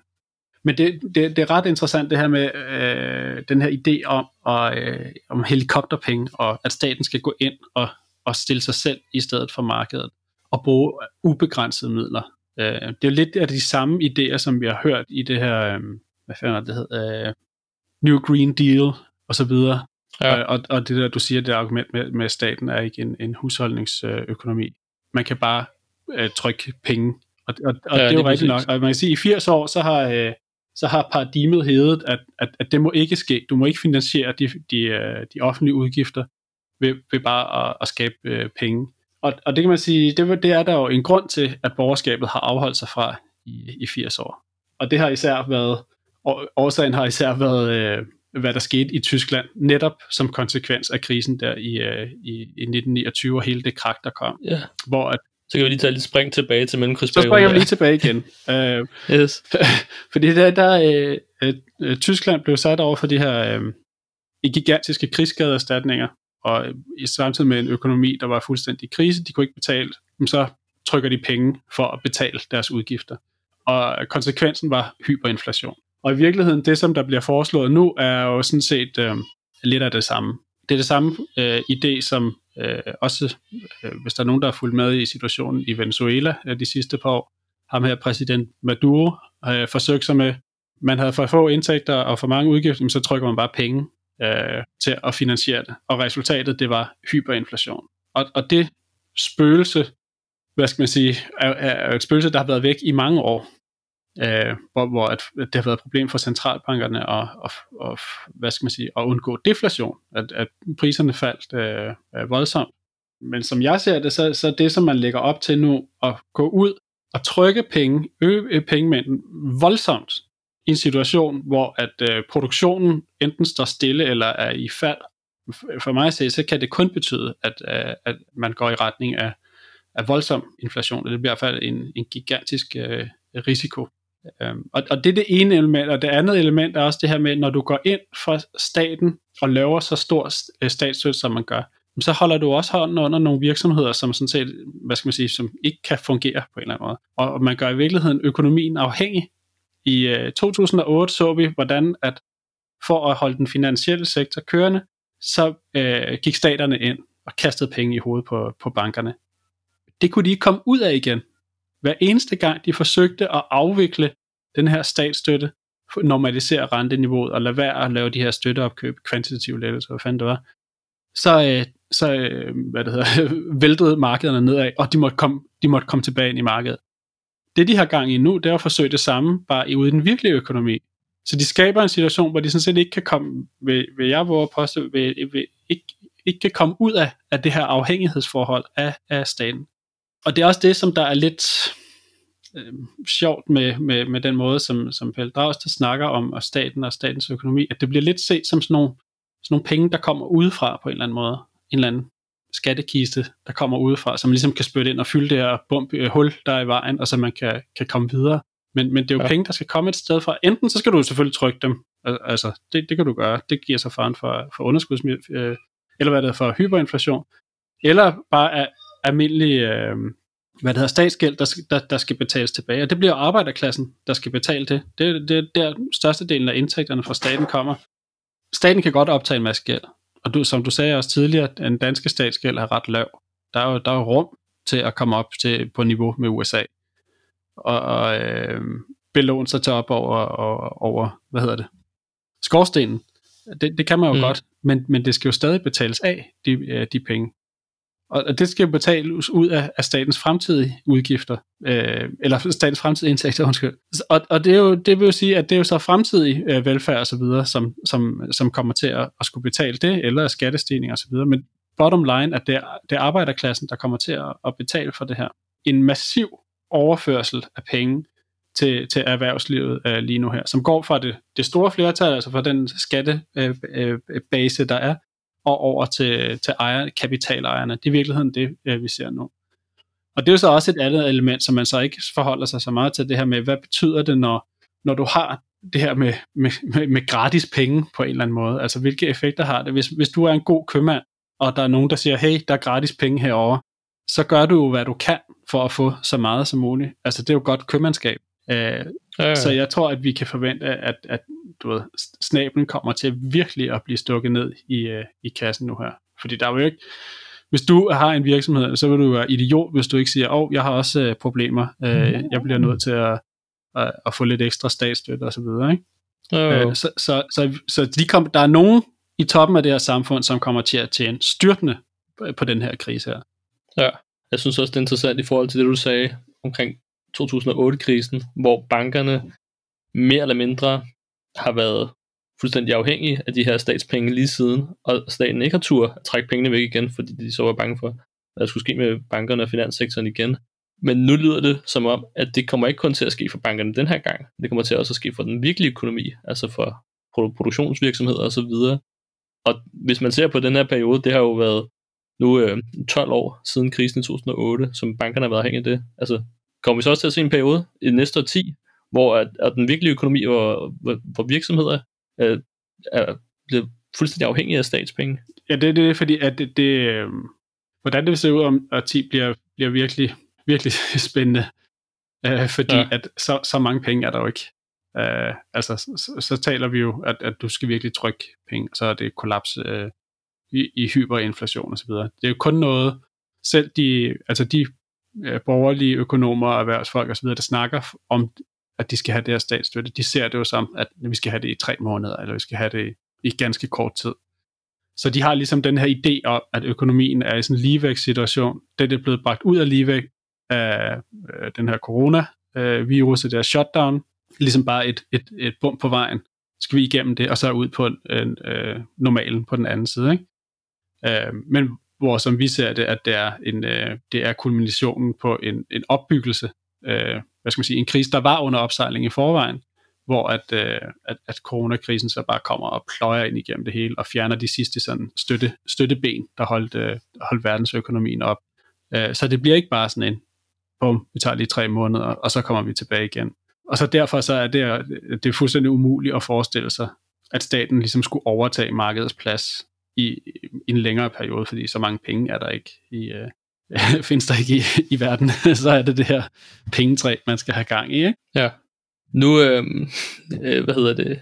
Men det, det, det er ret interessant det her med øh, den her idé om, og, øh, om helikopterpenge, og at staten skal gå ind og, og stille sig selv i stedet for markedet, og bruge ubegrænsede midler. Øh, det er jo lidt af de samme idéer, som vi har hørt i det her, øh, hvad fanden det hedder, øh, New Green Deal, og så videre. Ja. Og, og, og det der, du siger, det argument med, med staten er ikke en, en husholdningsøkonomi. Man kan bare øh, trykke penge og, og, og ja, det er jo rigtigt nok. Og man kan sige, at i 80 år, så har, øh, så har paradigmet hævet, at, at, at det må ikke ske. Du må ikke finansiere de, de, øh, de offentlige udgifter ved, ved bare at, at skabe øh, penge. Og, og det kan man sige, det, det er der jo en grund til, at borgerskabet har afholdt sig fra i, i 80 år. Og det har især været, årsagen har især været, øh, hvad der skete i Tyskland, netop som konsekvens af krisen der i, øh, i, i 1929 og hele det krak, der kom. Ja. Hvor at så kan vi lige tage lidt spring tilbage til mellemkrigsperioden. Så springer vi lige tilbage igen. uh, yes. fordi der, der uh, uh, Tyskland blev sat over for de her uh, gigantiske krigsskadeerstatninger, og i samtidig med en økonomi, der var fuldstændig krise, de kunne ikke betale, så trykker de penge for at betale deres udgifter. Og konsekvensen var hyperinflation. Og i virkeligheden, det som der bliver foreslået nu, er jo sådan set uh, lidt af det samme. Det er det samme uh, idé, som Øh, også øh, hvis der er nogen, der har fulgt med i situationen i Venezuela øh, de sidste par år, ham her præsident Maduro øh, forsøgt sig med, man havde for få indtægter og for mange udgifter, så trykker man bare penge øh, til at finansiere det. Og resultatet, det var hyperinflation. Og, og det spøgelse, hvad skal man sige, er, er et spøgelse, der har været væk i mange år øh, hvor, hvor at, det har været et problem for centralbankerne at, at, at, hvad skal man sige, at undgå deflation, at, at priserne faldt øh, øh voldsomt. Men som jeg ser det, så, så det, som man lægger op til nu, at gå ud og trykke penge, øge pengemængden voldsomt i en situation, hvor at øh, produktionen enten står stille eller er i fald. For mig at se, så kan det kun betyde, at, øh, at man går i retning af, af voldsom inflation, det bliver i hvert fald en, en gigantisk øh, risiko. Øhm, og, og det er det ene element, og det andet element er også det her med, når du går ind for staten og laver så stor øh, statsstøtte, som man gør, så holder du også hånden under nogle virksomheder, som sådan set, hvad skal man sige, som ikke kan fungere på en eller anden måde. Og man gør i virkeligheden økonomien afhængig. I øh, 2008 så vi, hvordan at for at holde den finansielle sektor kørende, så øh, gik staterne ind og kastede penge i hovedet på, på bankerne. Det kunne de ikke komme ud af igen hver eneste gang de forsøgte at afvikle den her statsstøtte, normalisere renteniveauet og lade være at lave de her støtteopkøb, kvantitative lettelser, hvad fanden det var, så, øh, så øh, hvad det hedder, væltede markederne nedad, og de måtte, komme, de måtte komme tilbage ind i markedet. Det de har gang i nu, det er at forsøge det samme, bare ude i den virkelige økonomi. Så de skaber en situation, hvor de sådan set ikke kan komme, vil, vil jeg våge påstå, vil, vil, ikke, ikke kan komme ud af, af det her afhængighedsforhold af, af staten. Og det er også det, som der er lidt øh, sjovt med, med, med den måde, som, som Pelle Dragsted snakker om og staten og statens økonomi, at det bliver lidt set som sådan nogle, sådan nogle penge, der kommer udefra på en eller anden måde. En eller anden skattekiste, der kommer udefra, som ligesom kan spytte ind og fylde det her bump, øh, hul, der er i vejen, og så man kan, kan komme videre. Men, men det er jo ja. penge, der skal komme et sted fra. Enten så skal du selvfølgelig trykke dem, altså det, det kan du gøre, det giver sig faren for, for underskuds, øh, eller hvad det er for hyperinflation, eller bare af almindelig, øh, hvad det hedder, statsgæld, der, der, der skal betales tilbage. Og det bliver arbejderklassen, der skal betale det. Det, det er der størstedelen af indtægterne fra staten kommer. Staten kan godt optage en masse gæld, og du, som du sagde også tidligere, den danske statsgæld er ret lav. Der er jo, der er jo rum til at komme op til, på niveau med USA. Og, og øh, belåne sig til op over, over, over, hvad hedder det, skorstenen. Det, det kan man jo mm. godt, men, men det skal jo stadig betales af, de, øh, de penge. Og det skal betales ud af, af statens fremtidige udgifter, øh, eller statens fremtidige indtægter, undskyld. Og, og det, er jo, det vil jo sige, at det er jo så fremtidig øh, velfærd og så videre, som, som, som kommer til at, at skulle betale det, eller skattestigninger og så videre. Men bottom line, at det er, det er arbejderklassen, der kommer til at, at betale for det her. En massiv overførsel af penge til, til erhvervslivet øh, lige nu her, som går fra det, det store flertal, altså fra den skattebase, øh, øh, der er, og over til, til ejer, kapitalejerne. Det er i virkeligheden det, øh, vi ser nu. Og det er jo så også et andet element, som man så ikke forholder sig så meget til det her med, hvad betyder det, når, når du har det her med, med, med, med gratis penge på en eller anden måde? Altså, hvilke effekter har det? Hvis, hvis du er en god købmand, og der er nogen, der siger, hey, der er gratis penge herover, så gør du jo, hvad du kan for at få så meget som muligt. Altså, det er jo godt købmandskab. Øh, ja, ja. Så jeg tror, at vi kan forvente, at, at du ved, snablen kommer til virkelig at blive stukket ned i, uh, i kassen nu her. Fordi der er jo ikke, hvis du har en virksomhed, så vil du være idiot, hvis du ikke siger, åh, oh, jeg har også uh, problemer, uh, jeg bliver nødt til at, at, at få lidt ekstra statsstøtte osv., ikke? Uh, så, så, så, så de kom, der er nogen i toppen af det her samfund, som kommer til at tjene styrtende på, på den her krise her. Ja, jeg synes også, det er interessant i forhold til det, du sagde omkring 2008-krisen, hvor bankerne mere eller mindre har været fuldstændig afhængige af de her statspenge lige siden, og staten ikke har tur at trække pengene væk igen, fordi de så var bange for, hvad der skulle ske med bankerne og finanssektoren igen. Men nu lyder det som om, at det kommer ikke kun til at ske for bankerne den her gang, det kommer til også at ske for den virkelige økonomi, altså for produktionsvirksomheder osv. Og hvis man ser på den her periode, det har jo været nu øh, 12 år siden krisen i 2008, som bankerne har været afhængige af det. Altså, kommer vi så også til at se en periode i det næste 10, hvor at, at den virkelige økonomi, hvor, hvor, hvor virksomheder øh, er blevet fuldstændig afhængige af statspenge. Ja, det er det, fordi at det, det øh, hvordan det vil se ud om 10 bliver, bliver virkelig, virkelig spændende, øh, fordi ja. at så, så mange penge er der jo ikke. Øh, altså, så, så taler vi jo, at, at du skal virkelig trykke penge, så er det kollaps øh, i, i hyperinflation osv. Det er jo kun noget, selv de, altså de øh, borgerlige økonomer og erhvervsfolk osv., der snakker om at de skal have det her statsstøtte, de ser det jo som, at vi skal have det i tre måneder, eller vi skal have det i ganske kort tid. Så de har ligesom den her idé om, at økonomien er i sådan en ligevægtssituation. Det er blevet bragt ud af ligevægt af øh, den her coronavirus øh, det her shutdown. Ligesom bare et, et, et bump på vejen. Skal vi igennem det, og så ud på en, øh, normalen på den anden side. Ikke? Øh, men hvor som vi ser det, at det er, en, øh, det er kulminationen på en, en opbyggelse øh, hvad skal man sige, en krise, der var under opsejling i forvejen, hvor at, øh, at, at coronakrisen så bare kommer og pløjer ind igennem det hele og fjerner de sidste sådan støtte, støtteben, der holdt, øh, holdt verdensøkonomien op. Øh, så det bliver ikke bare sådan en, bum, vi tager lige tre måneder, og så kommer vi tilbage igen. Og så derfor så er det, det er fuldstændig umuligt at forestille sig, at staten ligesom skulle overtage markedets plads i, i en længere periode, fordi så mange penge er der ikke i, øh, findes der ikke i, i verden, så er det det her pengetræ, man skal have gang i. Ikke? Ja. Nu, øh, øh, hvad hedder det,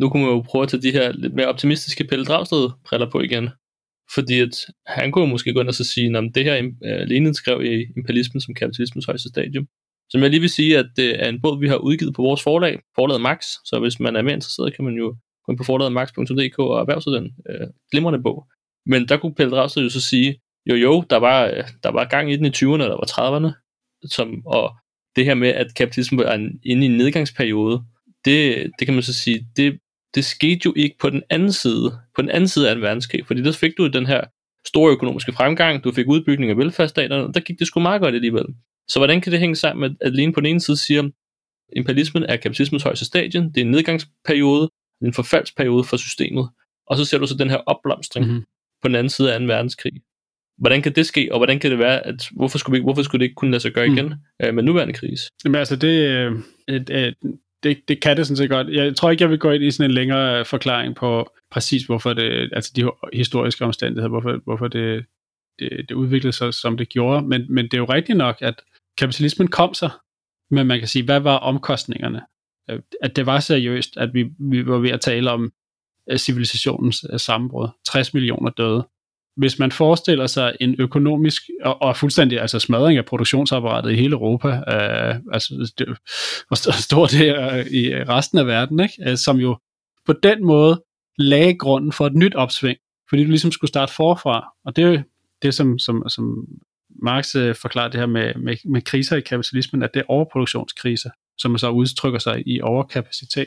nu kunne man jo prøve at tage de her lidt mere optimistiske Pelle Dragsted briller på igen. Fordi at han kunne måske gå ind og så sige, at det her uh, Lenin skrev i Imperialismen som kapitalismens højeste stadium. Som jeg lige vil sige, at det er en bog, vi har udgivet på vores forlag, forlaget Max. Så hvis man er mere interesseret, kan man jo gå ind på forlaget max.dk og erhverve sig øh, den glimrende bog. Men der kunne Pelle Dragsted jo så sige, jo jo, der var, øh, der var gang i den i 20'erne, der var 30'erne, som, og det her med, at kapitalismen var inde i en nedgangsperiode, det, det kan man så sige, det, det skete jo ikke på den anden side, på den anden side af en verdenskrig, fordi der fik du den her store økonomiske fremgang, du fik udbygning af velfærdsstaterne, og der gik det sgu meget godt alligevel. Så hvordan kan det hænge sammen med, at alene på den ene side siger, imperialismen er kapitalismens højeste stadie, det er en nedgangsperiode, en forfaldsperiode for systemet, og så ser du så den her opblomstring mm-hmm. på den anden side af 2. verdenskrig. Hvordan kan det ske, og hvordan kan det være, at hvorfor skulle, vi, hvorfor skulle det ikke kunne lade sig gøre mm. igen øh, med nuværende krise? Jamen altså, det, øh, øh, det, det kan det sådan set godt. Jeg tror ikke, jeg vil gå ind i sådan en længere forklaring på præcis, hvorfor det, altså de historiske omstændigheder, hvorfor, hvorfor det, det, det udviklede sig, som det gjorde. Men, men det er jo rigtigt nok, at kapitalismen kom sig, men man kan sige, hvad var omkostningerne? At det var seriøst, at vi, vi var ved at tale om øh, civilisationens øh, sammenbrud. 60 millioner døde hvis man forestiller sig en økonomisk og, og fuldstændig altså smadring af produktionsapparatet i hele Europa, øh, altså det, hvor stort det er øh, i resten af verden, ikke? Som jo på den måde lagde grunden for et nyt opsving, fordi du ligesom skulle starte forfra, og det er jo det, som, som, som Marx øh, forklarer det her med, med, med kriser i kapitalismen, at det er overproduktionskriser, som så udtrykker sig i overkapacitet.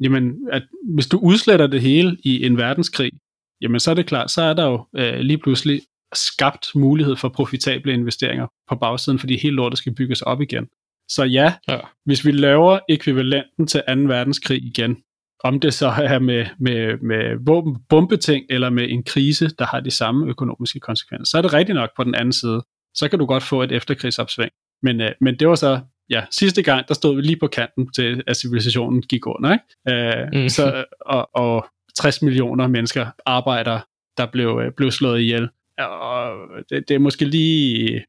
Jamen, at hvis du udsletter det hele i en verdenskrig, jamen så er det klart, så er der jo øh, lige pludselig skabt mulighed for profitable investeringer på bagsiden, fordi hele lortet skal bygges op igen. Så ja, ja, hvis vi laver ekvivalenten til 2. verdenskrig igen, om det så er med, med, med våben, bombeting eller med en krise, der har de samme økonomiske konsekvenser, så er det rigtigt nok på den anden side. Så kan du godt få et efterkrigsopsving. Men, øh, men det var så, ja, sidste gang, der stod vi lige på kanten til, at civilisationen gik under. Ikke? Øh, mm. så, og, og 60 millioner mennesker, arbejdere, der blev, øh, blev slået ihjel. Og det, det er måske lige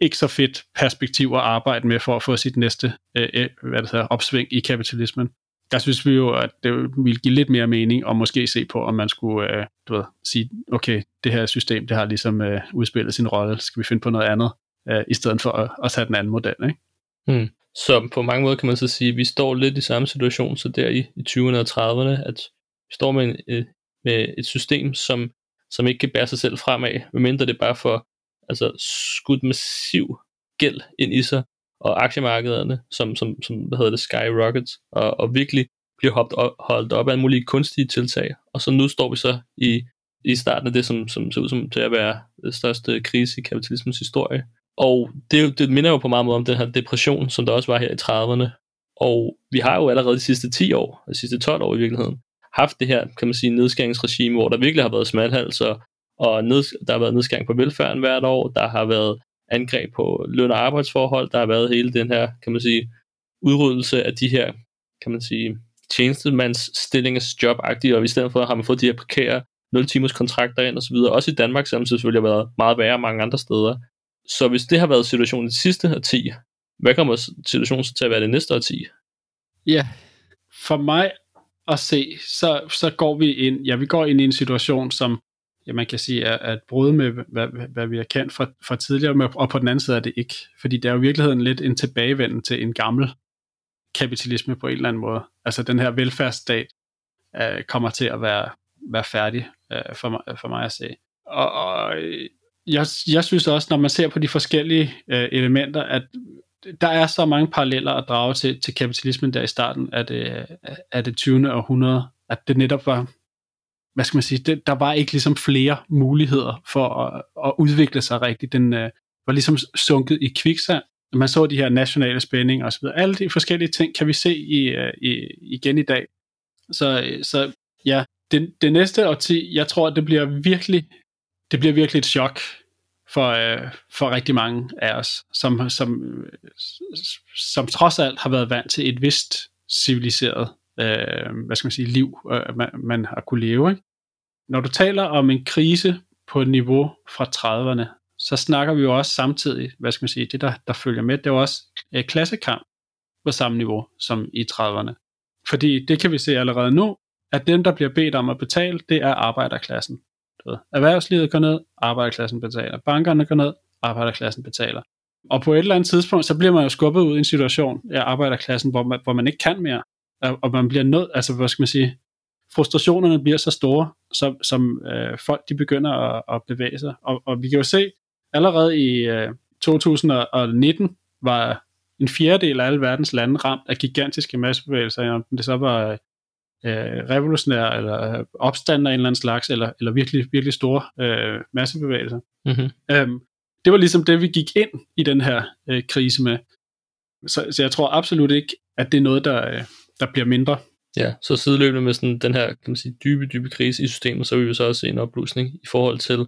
ikke så fedt perspektiv at arbejde med for at få sit næste øh, øh hvad det hedder, opsving i kapitalismen. Der synes vi jo, at det ville give lidt mere mening at måske se på, om man skulle øh, du ved, sige, okay, det her system, det har ligesom øh, udspillet sin rolle, skal vi finde på noget andet, øh, i stedet for at, at tage den anden model. Ikke? Mm. Så på mange måder kan man så sige, at vi står lidt i samme situation, så der i, i 20'erne og 30'erne, at vi står med, en, øh, med et system, som, som ikke kan bære sig selv fremad, medmindre det bare får altså, skudt massiv gæld ind i sig, og aktiemarkederne, som, som, som hvad hedder det, skyrockets, og, og virkelig bliver holdt op, holdt op af en mulige kunstige tiltag. Og så nu står vi så i, i starten af det, som, som ser ud som til at være den største krise i kapitalismens historie. Og det, det minder jo på meget måde om den her depression, som der også var her i 30'erne. Og vi har jo allerede de sidste 10 år, de sidste 12 år i virkeligheden, haft det her, kan man sige, nedskæringsregime, hvor der virkelig har været smalhalser, og ned, der har været nedskæring på velfærden hvert år, der har været angreb på løn- og arbejdsforhold, der har været hele den her, kan man sige, udryddelse af de her, kan man sige, tjenestemandsstillinges jobagtige, og i stedet for har man fået de her prekære 0 timers kontrakter ind og så videre. Også i Danmark, som selvfølgelig har været meget værre mange andre steder. Så hvis det har været situationen i de sidste 10, hvad kommer situationen til at være det næste 10? Ja, for mig at se, så, så går vi ind, ja, vi går ind i en situation, som ja, man kan sige er, er et brud med, hvad, hvad vi har kendt fra, fra tidligere, og på den anden side er det ikke. Fordi det er jo i virkeligheden lidt en tilbagevenden til en gammel kapitalisme på en eller anden måde. Altså den her velfærdsstat øh, kommer til at være, være færdig øh, for, mig, for mig at se. Og, og øh, jeg, jeg synes også, når man ser på de forskellige øh, elementer, at der er så mange paralleller at drage til, til kapitalismen der i starten af det, af det 20. århundrede, at det netop var, hvad skal man sige, det, der var ikke ligesom flere muligheder for at, at udvikle sig rigtigt. Den øh, var ligesom sunket i kviksand. Man så de her nationale spændinger osv. Alle de forskellige ting kan vi se i, øh, i, igen i dag. Så, så ja, det, det næste årti, jeg tror, det bliver virkelig, det bliver virkelig et chok for, øh, for rigtig mange af os, som, som, som trods alt har været vant til et vist civiliseret øh, hvad skal man sige, liv, øh, man, man har kunne leve. Ikke? Når du taler om en krise på et niveau fra 30'erne, så snakker vi jo også samtidig, hvad skal man sige, det der, der følger med, det er jo også øh, klassekamp på samme niveau som i 30'erne. Fordi det kan vi se allerede nu, at dem, der bliver bedt om at betale, det er arbejderklassen. Du erhvervslivet går ned, arbejderklassen betaler. Bankerne går ned, arbejderklassen betaler. Og på et eller andet tidspunkt, så bliver man jo skubbet ud i en situation af arbejderklassen, hvor man, hvor man ikke kan mere. Og man bliver nødt, altså hvad skal man sige, frustrationerne bliver så store, som, som øh, folk de begynder at, at bevæge sig. Og, og vi kan jo se, allerede i øh, 2019 var en fjerdedel af alle verdens lande ramt af gigantiske massebevægelser, om det så var øh, øh, revolutionære eller opstand af en eller anden slags, eller, eller virkelig, virkelig store øh, massebevægelser. Mm-hmm. Øhm, det var ligesom det, vi gik ind i den her øh, krise med. Så, så jeg tror absolut ikke, at det er noget, der, øh, der bliver mindre. Ja, så sideløbende med sådan den her kan man sige, dybe, dybe krise i systemet, så vil vi så også se en opblusning i forhold til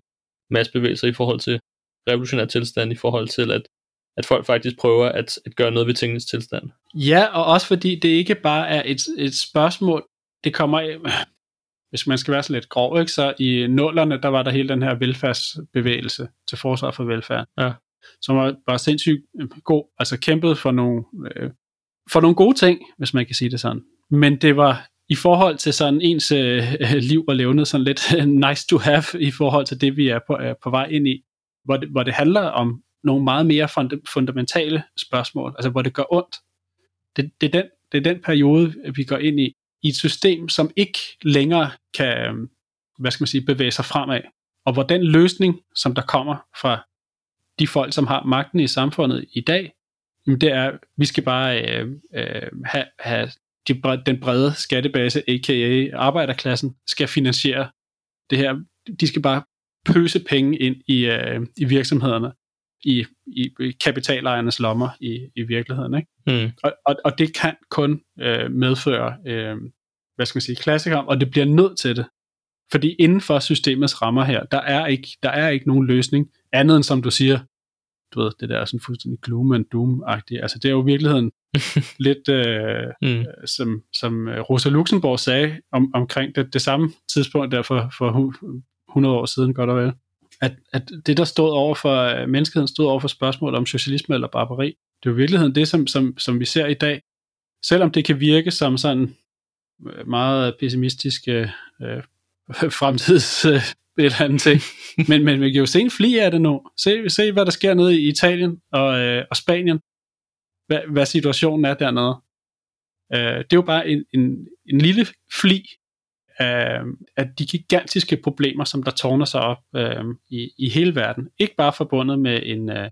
massebevægelser, i forhold til revolutionær tilstand, i forhold til, at, at folk faktisk prøver at, at gøre noget ved tingens tilstand. Ja, og også fordi det ikke bare er et, et spørgsmål, det kommer, hvis man skal være så lidt grov, ikke, så i nullerne, der var der hele den her velfærdsbevægelse til forsvar for velfærd, ja. som var, var sindssygt god, altså kæmpet for nogle, øh, for nogle gode ting, hvis man kan sige det sådan. Men det var i forhold til sådan ens øh, liv og levnet sådan lidt nice to have i forhold til det, vi er på, er på vej ind i, hvor det, hvor det handler om nogle meget mere fund, fundamentale spørgsmål, altså hvor det gør ondt. Det, det, er den, det er den periode, vi går ind i, i et system, som ikke længere kan, øhm, hvad skal man sige, bevæge sig fremad. Og hvor den løsning, som der kommer fra de folk, som har magten i samfundet i dag, jamen det er, vi skal bare øh, øh, have, have de, den brede skattebase, a.k.a. arbejderklassen, skal finansiere det her. De skal bare pøse penge ind i, øh, i virksomhederne, i, i, i kapitalejernes lommer i, i virkeligheden. Ikke? Mm. Og, og, og det kan kun øh, medføre, øh, hvad skal man sige, klassekamp, og det bliver nødt til det. Fordi inden for systemets rammer her, der er ikke, der er ikke nogen løsning, andet end som du siger, du ved, det der sådan fuldstændig gloom and doom-agtigt. Altså det er jo i virkeligheden lidt, øh, mm. som, som Rosa Luxemburg sagde om, omkring det, det samme tidspunkt der for, for 100 år siden, godt og vel. At, at det, der stod over for, menneskeheden stod over for spørgsmålet om socialisme eller barbari, det er jo i virkeligheden det, som, som, som vi ser i dag. Selvom det kan virke som sådan meget pessimistiske øh, fremtids øh, et eller andet ting. men, men vi kan jo se en fli af det nu. Se, se hvad der sker nede i Italien og, øh, og Spanien. Hvad, hvad situationen er dernede. Øh, det er jo bare en, en, en lille fli Øhm, af, af de gigantiske problemer, som der tårner sig op øh, i, i hele verden. Ikke bare forbundet med en, øh,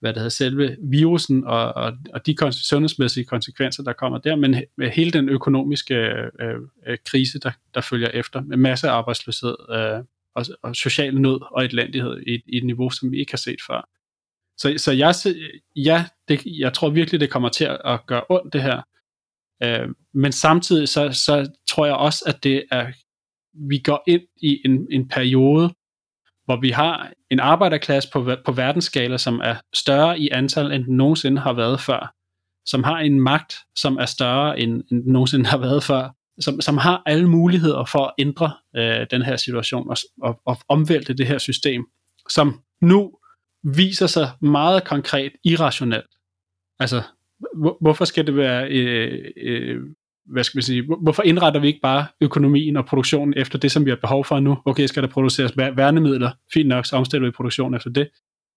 hvad det hedder, selve virusen og, og, og de sundhedsmæssige konsekvenser, der kommer der, men med hele den økonomiske øh, øh, krise, der, der følger efter, med masse arbejdsløshed øh, og, og social nød og elendighed i, i et niveau, som vi ikke har set før. Så, så jeg, ja, det, jeg tror virkelig, det kommer til at gøre ondt, det her. Øh, men samtidig så, så tror jeg også, at det er, vi går ind i en, en periode, hvor vi har en arbejderklasse på, på verdensskala, som er større i antal, end den nogensinde har været før. Som har en magt, som er større, end, end den nogensinde har været før. Som, som har alle muligheder for at ændre øh, den her situation og, og, og omvælte det her system, som nu viser sig meget konkret irrationelt. Altså, hvor, hvorfor skal det være øh, øh, hvad skal vi sige, hvorfor indretter vi ikke bare økonomien og produktionen efter det, som vi har behov for nu? Okay, skal der produceres værnemidler? Fint nok, så omstiller vi produktionen efter det.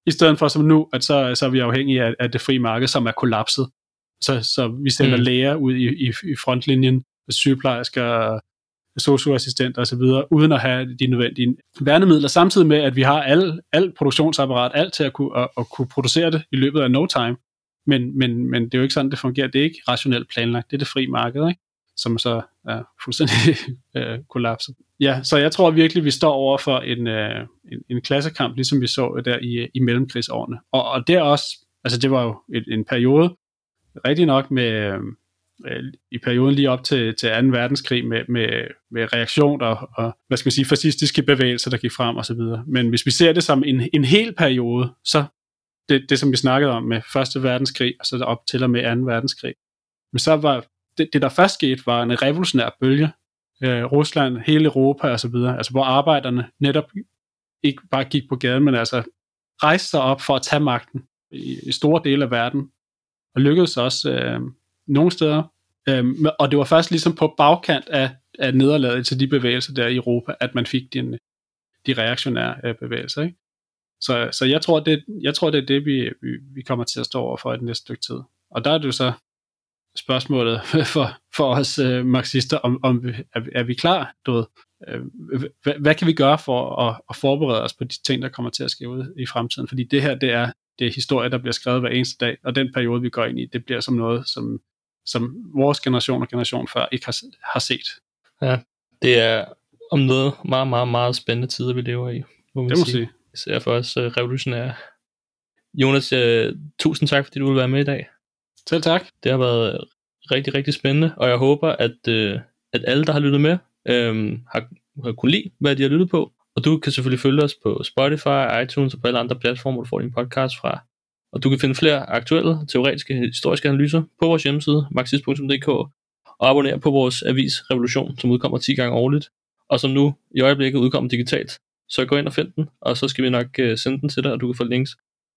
I stedet for som nu, at så, så er vi afhængige af, af det frie marked, som er kollapset. Så, så vi sender mm. læger ud i, i, i frontlinjen, sygeplejersker, socioassistenter osv., uden at have de nødvendige værnemidler, samtidig med, at vi har al, al produktionsapparat, alt til at kunne, at, at kunne producere det i løbet af no time. Men, men, men det er jo ikke sådan, det fungerer. Det er ikke rationelt planlagt. Det er det frie marked, ikke? som så er fuldstændig øh, kollapset. Ja, så jeg tror virkelig, vi står over for en, øh, en, en klassekamp, ligesom vi så der i, øh, i mellemkrigsårene. Og, og det er også, altså det var jo et, en periode, rigtig nok med, øh, øh i perioden lige op til, til 2. verdenskrig, med, med, med reaktioner og, og, hvad skal man sige, fascistiske bevægelser, der gik frem og så videre. Men hvis vi ser det som en, en hel periode, så det, det, som vi snakkede om med Første Verdenskrig, og så op til og med Anden verdenskrig. Men så var det, det der først skete, var en revolutionær bølge. Øh, Rusland, hele Europa og så videre, altså hvor arbejderne netop ikke bare gik på gaden, men altså rejste sig op for at tage magten i, i store dele af verden, og lykkedes også øh, nogle steder. Øh, og det var først ligesom på bagkant af, af nederlaget til de bevægelser der i Europa, at man fik de, de reaktionære øh, bevægelser. Ikke? Så, så jeg, tror, det, jeg tror, det er det, vi, vi, vi kommer til at stå over for i det næste stykke tid. Og der er det jo så spørgsmålet for, for os øh, marxister, om, om er, er vi klar? Du ved, øh, hvad, hvad kan vi gøre for at, at forberede os på de ting, der kommer til at ske ud i fremtiden? Fordi det her, det er det er historie, der bliver skrevet hver eneste dag, og den periode, vi går ind i, det bliver som noget, som, som vores generation og generation før ikke har, har set. Ja, det er om noget meget, meget, meget spændende tider, vi lever i. Må det må sige. sige. Især for os uh, revolutionære. Jonas, uh, tusind tak, fordi du vil være med i dag. Selv tak. Det har været rigtig, rigtig spændende, og jeg håber, at, uh, at alle, der har lyttet med, um, har, har kunne lide, hvad de har lyttet på. Og du kan selvfølgelig følge os på Spotify, iTunes og på alle andre platformer, du får din podcast fra. Og du kan finde flere aktuelle, teoretiske, historiske analyser på vores hjemmeside, marxist.dk, og abonnere på vores avis Revolution, som udkommer 10 gange årligt, og som nu i øjeblikket udkommer digitalt. Så gå ind og find den, og så skal vi nok øh, sende den til dig, og du kan få links.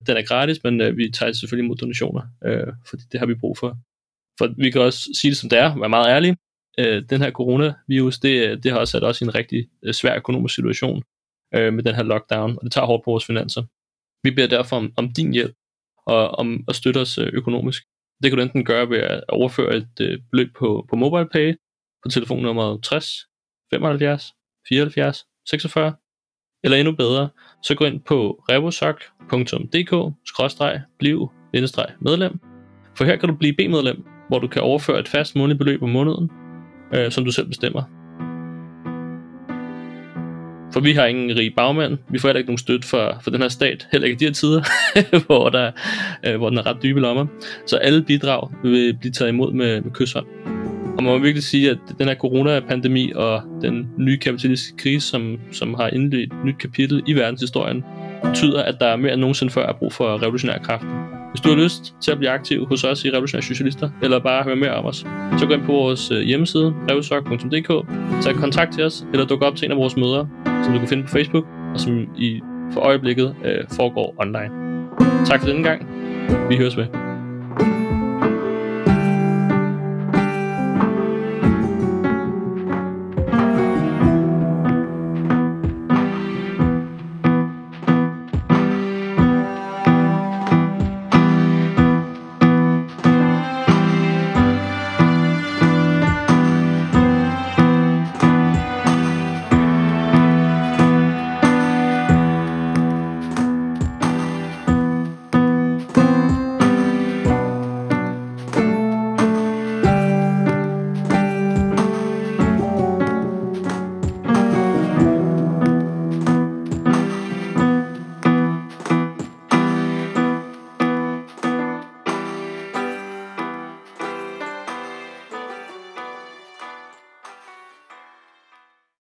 Den er gratis, men øh, vi tager selvfølgelig imod donationer, øh, fordi det har vi brug for. For vi kan også sige det som det er, være meget ærlige. Øh, den her coronavirus, det, øh, det har også sat os i en rigtig øh, svær økonomisk situation øh, med den her lockdown, og det tager hårdt på vores finanser. Vi beder derfor om, om din hjælp, og om at støtte os øh, økonomisk. Det kan du enten gøre ved at overføre et øh, beløb på, på MobilePay på telefonnummer 60 75 74 46, eller endnu bedre, så gå ind på revosok.dk-bliv-medlem, for her kan du blive B-medlem, hvor du kan overføre et fast månedligt beløb om måneden, øh, som du selv bestemmer. For vi har ingen rig bagmand, vi får heller ikke nogen støtte for, for den her stat, heller ikke i de her tider, hvor, der, øh, hvor den er ret dybe lommer. Så alle bidrag vil blive taget imod med, med kysshånd. Og man må virkelig sige, at den her coronapandemi og den nye kapitalistiske krise, som, som har indledt et nyt kapitel i verdenshistorien, betyder, at der er mere end nogensinde før er brug for revolutionær kraft. Hvis du har lyst til at blive aktiv hos os i Revolutionære Socialister, eller bare høre mere om os, så gå ind på vores øh, hjemmeside, revsok.dk, tag kontakt til os, eller duk op til en af vores møder, som du kan finde på Facebook, og som i for øjeblikket øh, foregår online. Tak for denne gang. Vi høres med.